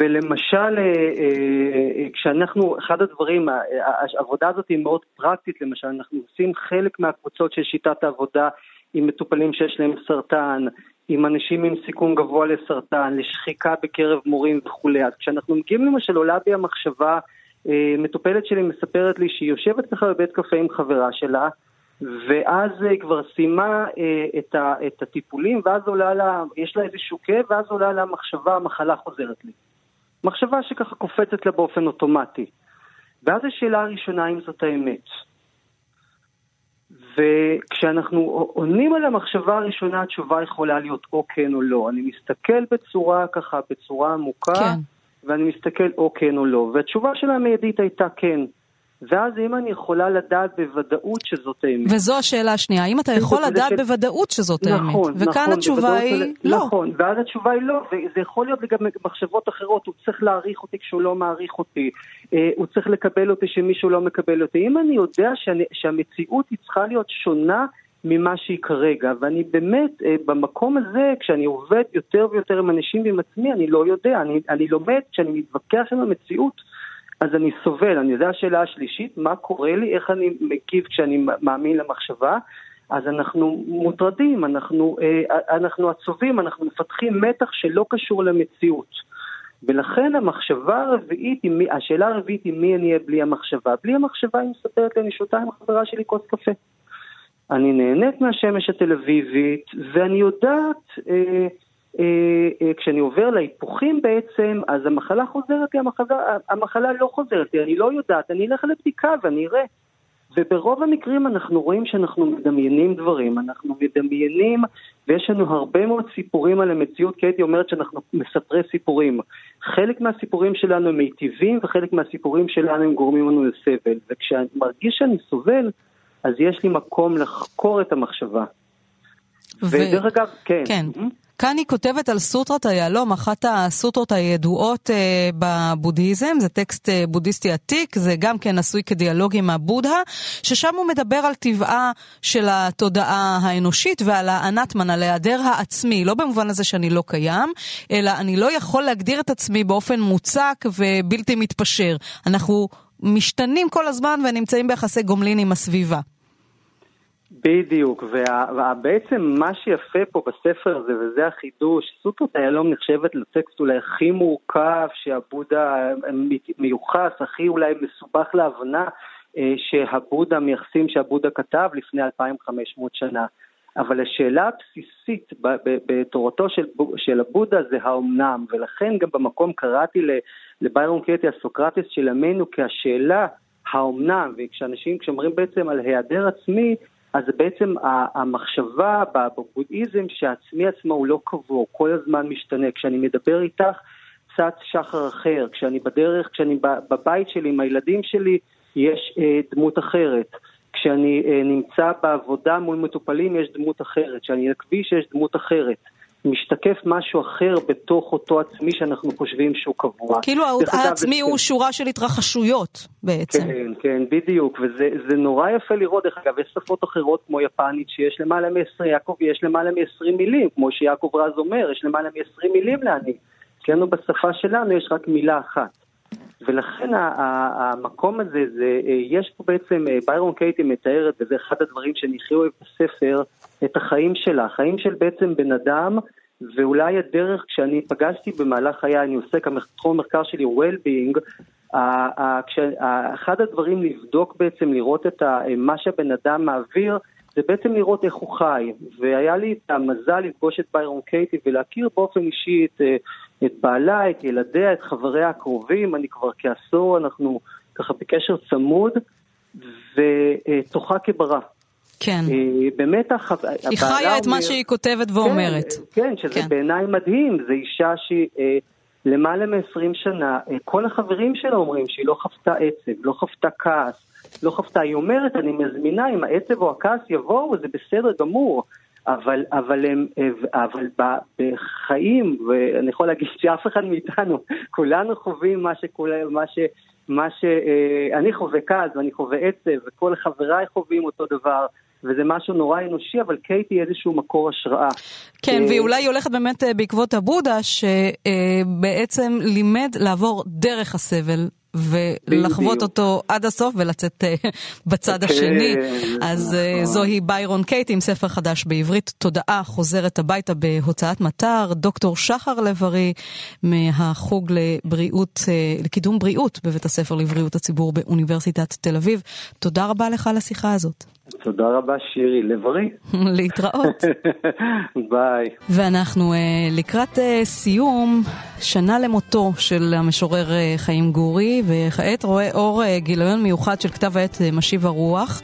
ולמשל, אה, אה, כשאנחנו, אחד הדברים, העבודה הזאת היא מאוד פרקטית, למשל, אנחנו עושים חלק מהקבוצות של שיטת העבודה עם מטופלים שיש להם סרטן, עם אנשים עם סיכון גבוה לסרטן, לשחיקה בקרב מורים וכולי. אז כשאנחנו מגיעים למשל, עולה בי המחשבה, אה, מטופלת שלי מספרת לי שהיא יושבת ככה בבית קפה עם חברה שלה, ואז היא אה, כבר סיימה אה, את, ה, את הטיפולים, ואז עולה לה, יש לה איזשהו כאב, ואז עולה לה מחשבה, המחלה חוזרת לי. מחשבה שככה קופצת לה באופן אוטומטי. ואז השאלה הראשונה, אם זאת האמת. וכשאנחנו עונים על המחשבה הראשונה, התשובה יכולה להיות או כן או לא. אני מסתכל בצורה ככה, בצורה עמוקה, כן. ואני מסתכל או כן או לא. והתשובה שלה המיידית הייתה כן. ואז אם אני יכולה לדעת בוודאות שזאת האמת. וזו השאלה השנייה, האם אתה יכול לדעת של... בוודאות שזאת נכון, האמת? נכון, וכאן נכון, התשובה היא. לא. נכון, ואז התשובה היא לא, וזה יכול להיות גם מחשבות אחרות, הוא צריך להעריך אותי כשהוא לא מעריך אותי, אה, הוא צריך לקבל אותי שמישהו לא מקבל אותי. אם אני יודע שאני, שהמציאות היא צריכה להיות שונה ממה שהיא כרגע, ואני באמת, אה, במקום הזה, כשאני עובד יותר ויותר עם אנשים ועם עצמי, אני לא יודע, אני, אני לומד, כשאני מתווכח עם המציאות, אז אני סובל. אני יודע השאלה השלישית, מה קורה לי, איך אני מגיב כשאני מאמין למחשבה, אז אנחנו מוטרדים, אנחנו, אה, אנחנו עצובים, אנחנו מפתחים מתח שלא קשור למציאות. ולכן המחשבה הרביעית, מי, השאלה הרביעית היא מי אני אהיה בלי המחשבה. בלי המחשבה היא מספרת לי, אני שותה עם החברה שלי כוס קפה. אני נהנית מהשמש התל אביבית, ואני יודעת... אה, כשאני עובר להיפוכים בעצם, אז המחלה חוזרת לי, המחלה, המחלה לא חוזרת לי, אני לא יודעת, אני אלך לבדיקה ואני אראה. וברוב המקרים אנחנו רואים שאנחנו מדמיינים דברים, אנחנו מדמיינים, ויש לנו הרבה מאוד סיפורים על המציאות, כי הייתי אומרת שאנחנו מספרי סיפורים. חלק מהסיפורים שלנו הם מיטיבים, וחלק מהסיפורים שלנו הם גורמים לנו לסבל. וכשאני מרגיש שאני סובל, אז יש לי מקום לחקור את המחשבה. ו... ודרך אגב, כן. כן. Mm-hmm. כאן היא כותבת על סוטרת היהלום, אחת הסוטרות הידועות אה, בבודהיזם, זה טקסט אה, בודהיסטי עתיק, זה גם כן עשוי כדיאלוג עם הבודהה, ששם הוא מדבר על טבעה של התודעה האנושית ועל האנטמן, על היעדר העצמי, לא במובן הזה שאני לא קיים, אלא אני לא יכול להגדיר את עצמי באופן מוצק ובלתי מתפשר. אנחנו משתנים כל הזמן ונמצאים ביחסי גומלין עם הסביבה. בדיוק, ובעצם מה שיפה פה בספר הזה, וזה החידוש, סוטרות היהלום נחשבת לטקסט אולי הכי מורכב שהבודה מיוחס, הכי אולי מסובך להבנה אה, שהבודה מייחסים שהבודה כתב לפני 2,500 שנה. אבל השאלה הבסיסית בתורתו של, של הבודה זה האומנם, ולכן גם במקום קראתי לביירון קטי הסוקרטס של ימינו, כי השאלה האומנם, וכשאנשים, כשאומרים בעצם על היעדר עצמי, אז בעצם המחשבה בבודהיזם שהעצמי עצמו הוא לא קבוע, כל הזמן משתנה. כשאני מדבר איתך, צץ שחר אחר. כשאני בדרך, כשאני בבית שלי עם הילדים שלי, יש אה, דמות אחרת. כשאני אה, נמצא בעבודה מול מטופלים יש דמות אחרת. כשאני על כביש יש דמות אחרת. משתקף משהו אחר בתוך אותו עצמי שאנחנו חושבים שהוא קבוע. כאילו העצמי הוא שורה של התרחשויות בעצם. כן, כן, בדיוק, וזה נורא יפה לראות, דרך אגב, יש שפות אחרות כמו יפנית שיש למעלה מ-20, יעקב, יש למעלה מ-20 מילים, כמו שיעקב רז אומר, יש למעלה מ-20 מילים לעני. אצלנו בשפה שלנו יש רק מילה אחת. ולכן המקום הזה, זה, אה, יש פה בעצם, אה, ביירון קייטי מתארת, וזה אחד הדברים שאני הכי אוהב בספר, את החיים שלה, החיים של בעצם בן אדם, ואולי הדרך, כשאני פגשתי במהלך חיי, אני עוסק, תחום המחקר שלי הוא well-being, אחד הדברים לבדוק בעצם, לראות את מה שהבן אדם מעביר, זה בעצם לראות איך הוא חי. והיה לי את המזל לפגוש את ביירון קייטי ולהכיר באופן אישי את, אה, את בעלה, את ילדיה, את חבריה הקרובים. אני כבר כעשור, אנחנו ככה בקשר צמוד, ותוכה כברא. כן. אה, באמת, היא חיה את אומר, מה שהיא כותבת ואומרת. כן, כן שזה כן. בעיניי מדהים. זו אישה שהיא אה, למעלה מ-20 שנה, כל החברים שלה אומרים שהיא לא חוותה עצב, לא חוותה כעס. לא חוותה, היא אומרת, אני מזמינה, אם העצב או הכעס יבואו, זה בסדר גמור. אבל, אבל, הם, אבל בחיים, ואני יכול להגיד שאף אחד מאיתנו, כולנו חווים מה שכול, מה ש... מה שאני אה, חווה כעס ואני חווה עצב וכל חבריי חווים אותו דבר וזה משהו נורא אנושי, אבל קייטי איזשהו מקור השראה. כן, והיא אולי הולכת באמת אה, בעקבות הבודה, שבעצם לימד לעבור דרך הסבל ולחוות אותו עד הסוף ולצאת אה, בצד כן, השני. אז אה, נכון. זוהי ביירון קייט עם ספר חדש בעברית, תודעה חוזרת הביתה בהוצאת מטר, דוקטור שחר לב-ארי מהחוג לבריאות, אה, לקידום בריאות בבית הספר לבריאות הציבור באוניברסיטת תל אביב. תודה רבה לך על השיחה הזאת. תודה רבה שירי, לבריא. להתראות. ביי. ואנחנו uh, לקראת uh, סיום, שנה למותו של המשורר uh, חיים גורי, וכעת רואה אור גיליון מיוחד של כתב העת משיב הרוח.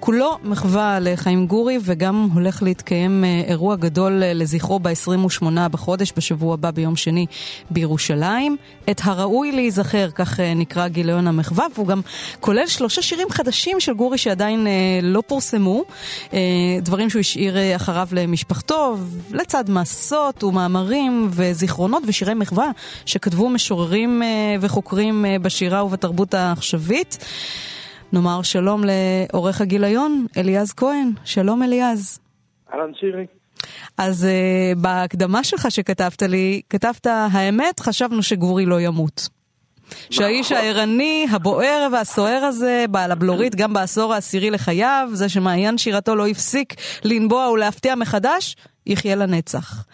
כולו מחווה לחיים גורי, וגם הולך להתקיים אירוע גדול לזכרו ב-28 בחודש, בשבוע הבא ביום שני בירושלים. את הראוי להיזכר, כך נקרא גיליון המחווה, והוא גם כולל שלושה שירים חדשים של גורי שעדיין לא פורסמו, אה, דברים שהוא השאיר אה, אחריו למשפחתו, לצד מסות ומאמרים וזיכרונות ושירי מחווה שכתבו משוררים אה, וחוקרים בשירה ובתרבות העכשווית. נאמר שלום לעורך הגיליון, אליעז כהן. שלום אליעז. אהלן שירי. אז uh, בהקדמה שלך שכתבת לי, כתבת, האמת, חשבנו שגורי לא ימות. שהאיש הערני, הבוער והסוער הזה, בעל הבלורית גם בעשור העשירי לחייו, זה שמעיין שירתו לא הפסיק לנבוע ולהפתיע מחדש, יחיה לנצח.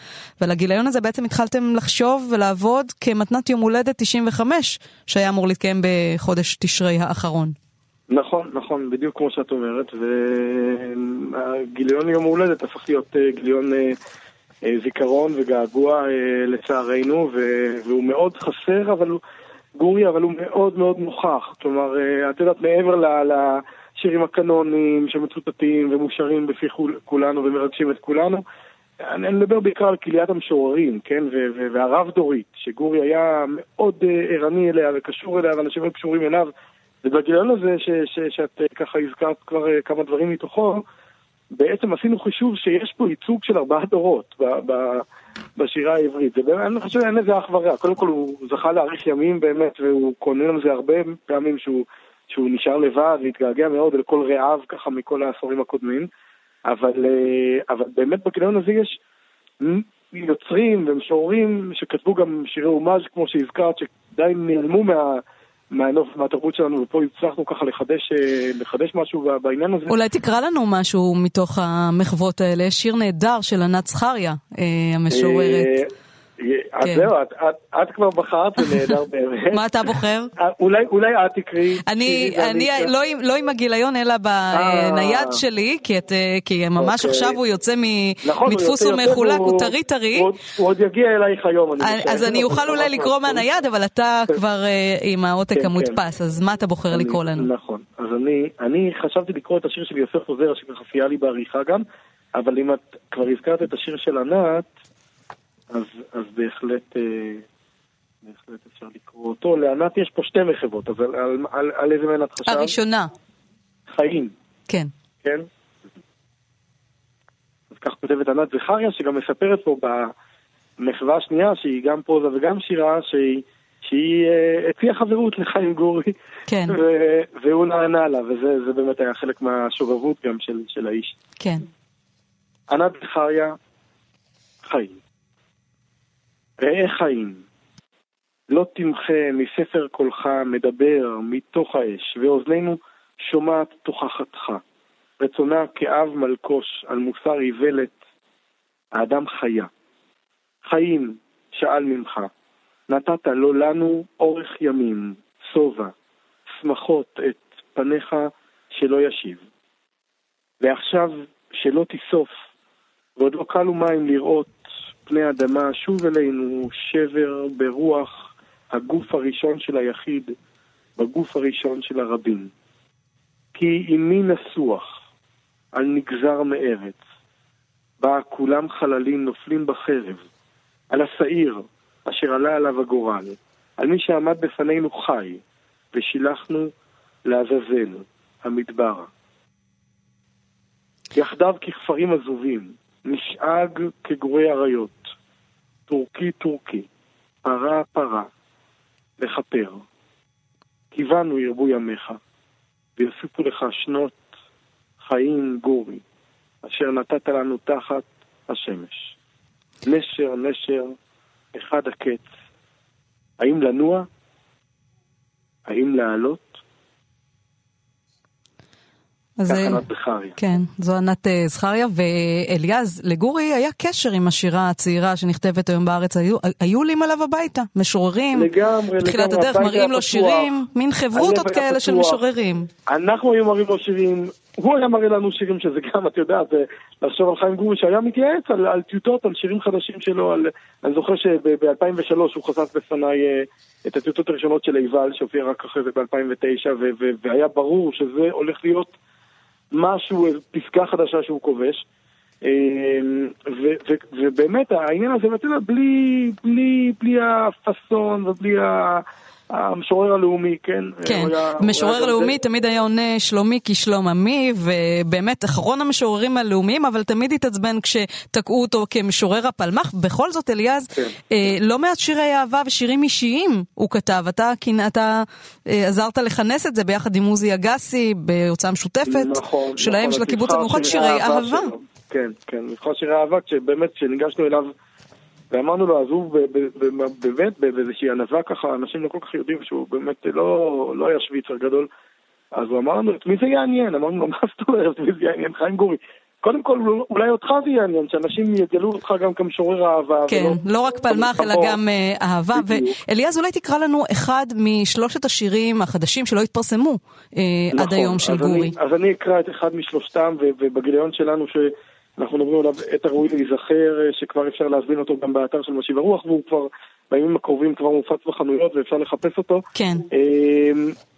ולגיליון הזה בעצם התחלתם לחשוב ולעבוד כמתנת יום הולדת 95, שהיה אמור להתקיים בחודש תשרי האחרון. נכון, נכון, בדיוק כמו שאת אומרת, והגיליון יום הולדת הפך להיות אה, גיליון אה, אה, זיכרון וגעגוע לצערנו, והוא מאוד חסר, אבל הוא... גורי, אבל הוא מאוד מאוד נוכח. כלומר, אה, את יודעת, מעבר לשירים הקנונים שמצוטטים ומושרים בפי כולנו ומרגשים את כולנו, אני מדבר בעיקר על כליית המשוררים, כן, והרב דורית, שגורי היה מאוד אה, ערני אליה וקשור אליה, ואנשים היו קשורים אליו. ובגיליון הזה, שאת אה, ככה הזכרת כבר כמה דברים מתוכו, בעצם עשינו חישוב שיש פה ייצוג של ארבעה דורות ב, ב, בשירה העברית. זה באמת, אני חושב שאין לזה אח ורע. קודם כל הוא זכה להאריך ימים באמת, והוא קונן על זה הרבה פעמים שהוא, שהוא נשאר לבד והתגעגע מאוד אל כל רעיו ככה מכל העשורים הקודמים. אבל, אה, אבל באמת בגיליון הזה יש יוצרים ומשוררים שכתבו גם שירי אומאז' כמו שהזכרת, שדי נעלמו מה... מהנוף, מהתרבות שלנו, ופה הצלחנו ככה לחדש, אה, לחדש משהו בעניין הזה. אולי תקרא לנו משהו מתוך המחוות האלה. יש שיר נהדר של ענת זכריה, אה, המשוררת. אז כן. זהו, את- כבר בחרת, זה נהדר באמת. מה אתה בוחר? אה, אולי אולי את תקראי. אני, לא, עם- לא עם הגיליון, אלא בנייד שלי, כי, אה, כי ממש אוקיי. עכשיו הוא יוצא מ, נכון, מדפוס ומחולק, הוא טרי טרי. הוא עוד- יגיע אלייך היום, אני אז-. אז אני אוכל אולי לקרוא מהנייד, אבל אתה כבר אה, עם העותק כן, המודפס, אז מה אתה בוחר לקרוא לנו? נכון. אז אני, אני חשבתי לקרוא את השיר של יוסף עוזר, שככה סייע לי בעריכה גם, אבל אם את כבר הזכרת את השיר של ענת, אז, אז בהחלט, אה, בהחלט אפשר לקרוא אותו. לענת יש פה שתי מחוות, אז על, על, על, איזה מהן את חשבת? הראשונה, חיים, כן. כן? אז כך כותבת ענת זכריה, שגם מספרת פה במחווה השנייה, שהיא גם פרוזה וגם שירה, שהיא, שהיא אה, הציעה חברות לחיים גורי. כן. ו- והוא נענה לה, וזה זה באמת היה חלק מהשובבות גם של, של האיש. כן. ענת זכריה, חיים. ראה חיים, לא תמחה מספר קולך מדבר מתוך האש, ואוזנינו שומעת תוכחתך. רצונה כאב מלקוש על מוסר איוולת, האדם חיה. חיים, שאל ממך, נתת לו לנו אורך ימים, שובע, שמחות את פניך שלא ישיב. ועכשיו שלא תיסוף, ועוד לא קלו מים לראות פני אדמה, שוב אלינו שבר ברוח הגוף הראשון של היחיד, בגוף הראשון של הרבים. כי אם מי נסוח על נגזר מארץ, בה כולם חללים נופלים בחרב, על השעיר אשר עלה עליו הגורל, על מי שעמד בפנינו חי, ושילחנו לעזאזל, המדבר. יחדיו ככפרים עזובים, נשאג כגורי אריות, טורקי טורקי, פרה פרה, לכפר. קיוונו ירבו ימיך, ויוסיפו לך שנות חיים גורי, אשר נתת לנו תחת השמש. נשר נשר, אחד הקץ. האם לנוע? האם לעלות? אז כך אה, ענת זכריה. כן, זו ענת אה, זכריה, ואליעז, לגורי היה קשר עם השירה הצעירה שנכתבת היום בארץ, היו, היו עולים עליו הביתה, משוררים, לגמרי, בתחילת לגמרי, הדרך מראים לו פתוח. שירים, מין חברותות כאלה של פתוח. משוררים. אנחנו היינו מראים לו שירים, הוא היה מראה לנו שירים שזה גם, את יודעת, לחשוב על חיים גורי שהיה מתייעץ על, על טיוטות, על שירים חדשים שלו, על, אני זוכר שב-2003 הוא חשף בפניי אה, את הטיוטות הראשונות של עיבל, שהופיע רק אחרי זה ב-2009, והיה ברור שזה הולך להיות משהו, פסקה חדשה שהוא כובש. אה, ו- ו- ובאמת העניין הזה, יודע, בלי, בלי, בלי הפאסון ובלי ה- המשורר הלאומי, כן? כן, היה- משורר לאומי זה. תמיד היה עונה שלומי כשלום עמי, ובאמת אחרון המשוררים הלאומיים, אבל תמיד התעצבן כשתקעו אותו כמשורר הפלמ"ח. בכל זאת, אליעז, כן. אה, לא מעט שירי אהבה ושירים אישיים הוא כתב. אתה, כנ- אתה אה, עזרת לכנס את זה ביחד עם עוזי אגסי בהוצאה משותפת נכון, שלהם, נכון, של הקיבוץ המאוחד, שירי אהבה. שלו. כן, כן, נבחר שירי אהבה, כשבאמת, כשניגשנו אליו ואמרנו לו, אז הוא באמת באיזושהי ענווה ככה, אנשים לא כל כך יודעים שהוא באמת לא, לא היה שוויצר גדול, אז הוא אמר לנו, את מי זה יעניין? אמרנו לו, מה זאת אומרת, מי זה יעניין? חיים גורי. קודם כל, אולי אותך זה יעניין, שאנשים יגלו אותך גם כמשורר אהבה. כן, ולא- לא רק פלמ"ח, אלא. גם אה, אהבה. ואליעז, אולי תקרא לנו אחד משלושת השירים החדשים שלא התפרסמו אה, עד נכון, היום של אז גורי. אני, אז אני אקרא את אחד משלושתם, ובגיליון שלנו שאנחנו מדברים עליו, עת הראוי להיזכר, אה, שכבר אפשר להזמין אותו גם באתר של משיב הרוח, והוא כבר בימים הקרובים כבר מופץ בחנויות ואפשר לחפש אותו. כן. אה,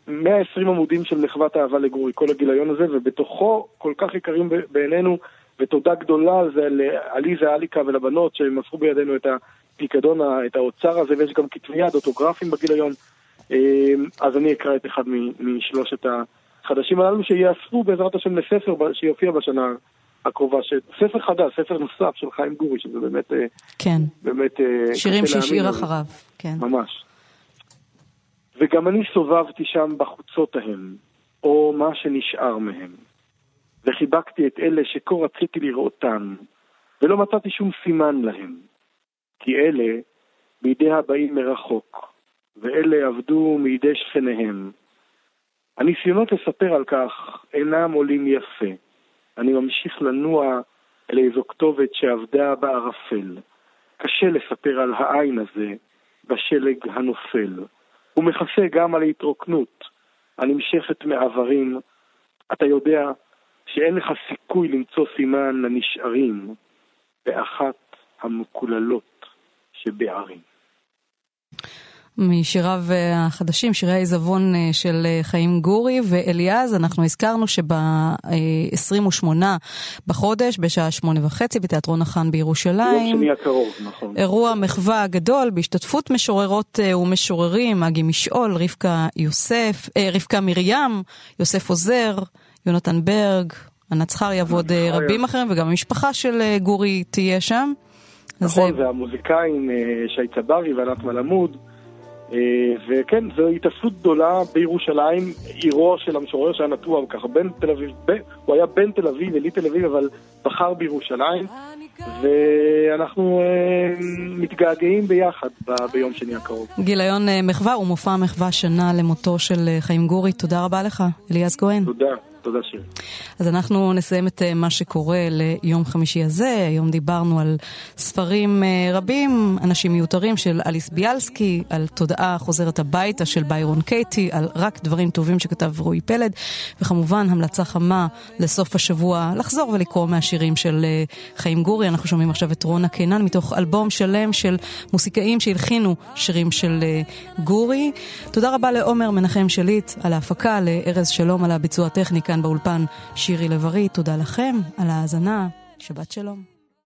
120 עמודים של מחוות אהבה לגורי, כל הגיליון הזה, ובתוכו כל כך יקרים בעינינו, ותודה גדולה על זה לעליזה אליקה ולבנות שמסרו בידינו את הפיקדון, את האוצר הזה, ויש גם כתבי יד, אוטוגרפים בגיליון. אה, אז אני אקרא את אחד משלושת החדשים הללו שיאספו בעזרת השם לספר שיופיע בשנה הקרובה, ספר חדש, ספר נוסף של חיים גורי, שזה באמת, אה, כן. באמת אה, שירים שהשאיר אחריו. כן. ממש. וגם אני סובבתי שם בחוצות ההם, או מה שנשאר מהם. וחיבקתי את אלה שכה רציתי לראותן, ולא מצאתי שום סימן להם. כי אלה בידי הבאים מרחוק, ואלה עבדו מידי שכניהם. הניסיונות לספר על כך אינם עולים יפה. אני ממשיך לנוע אל איזו כתובת שעבדה בערפל. קשה לספר על העין הזה בשלג הנופל. הוא מכסה גם על ההתרוקנות הנמשכת מעברים. אתה יודע שאין לך סיכוי למצוא סימן לנשארים באחת המקוללות שבערים. משיריו אה, החדשים, שירי העיזבון אה, של אה, חיים גורי ואליעז, אנחנו הזכרנו שב-28 בחודש, בשעה שמונה וחצי, בתיאטרון החאן בירושלים. יום שני הקרוב, נכון. אירוע מחווה גדול בהשתתפות משוררות ומשוררים, אגי משעול, רבקה יוסף, רבקה מרים, יוסף עוזר, יונתן ברג, ענת זכריה ועוד רבים אחרים, וגם המשפחה של גורי תהיה שם. נכון, והמוזיקאים שי צברי וענת מלמוד. אה, וכן, זו התאספות גדולה בירושלים, עירו של המשורר שהיה נטוע ככה בין תל אביב, ב, הוא היה בין תל אביב, יליד תל אביב, אבל בחר בירושלים, ואנחנו אה, מתגעגעים ביחד ב, ביום שני הקרוב. גיליון אה, מחווה ומופע מחווה שנה למותו של חיים גורי, תודה רבה לך, אליעז כהן. תודה. תודה שיר. אז אנחנו נסיים את אה, מה שקורה ליום חמישי הזה. היום דיברנו על ספרים אה, רבים, אנשים מיותרים של אליס ביאלסקי, על תודעה חוזרת הביתה של ביירון קייטי, על רק דברים טובים שכתב רועי פלד, וכמובן המלצה חמה לסוף השבוע לחזור ולקרוא מהשירים של אה, חיים גורי. אנחנו שומעים עכשיו את רונה קינן מתוך אלבום שלם של מוסיקאים שהלחינו שירים של גורי. תודה רבה לעומר מנחם שליט על ההפקה, לארז שלום על הביצוע הטכני כאן באולפן שירי לב-ארי, תודה לכם על ההאזנה, שבת שלום.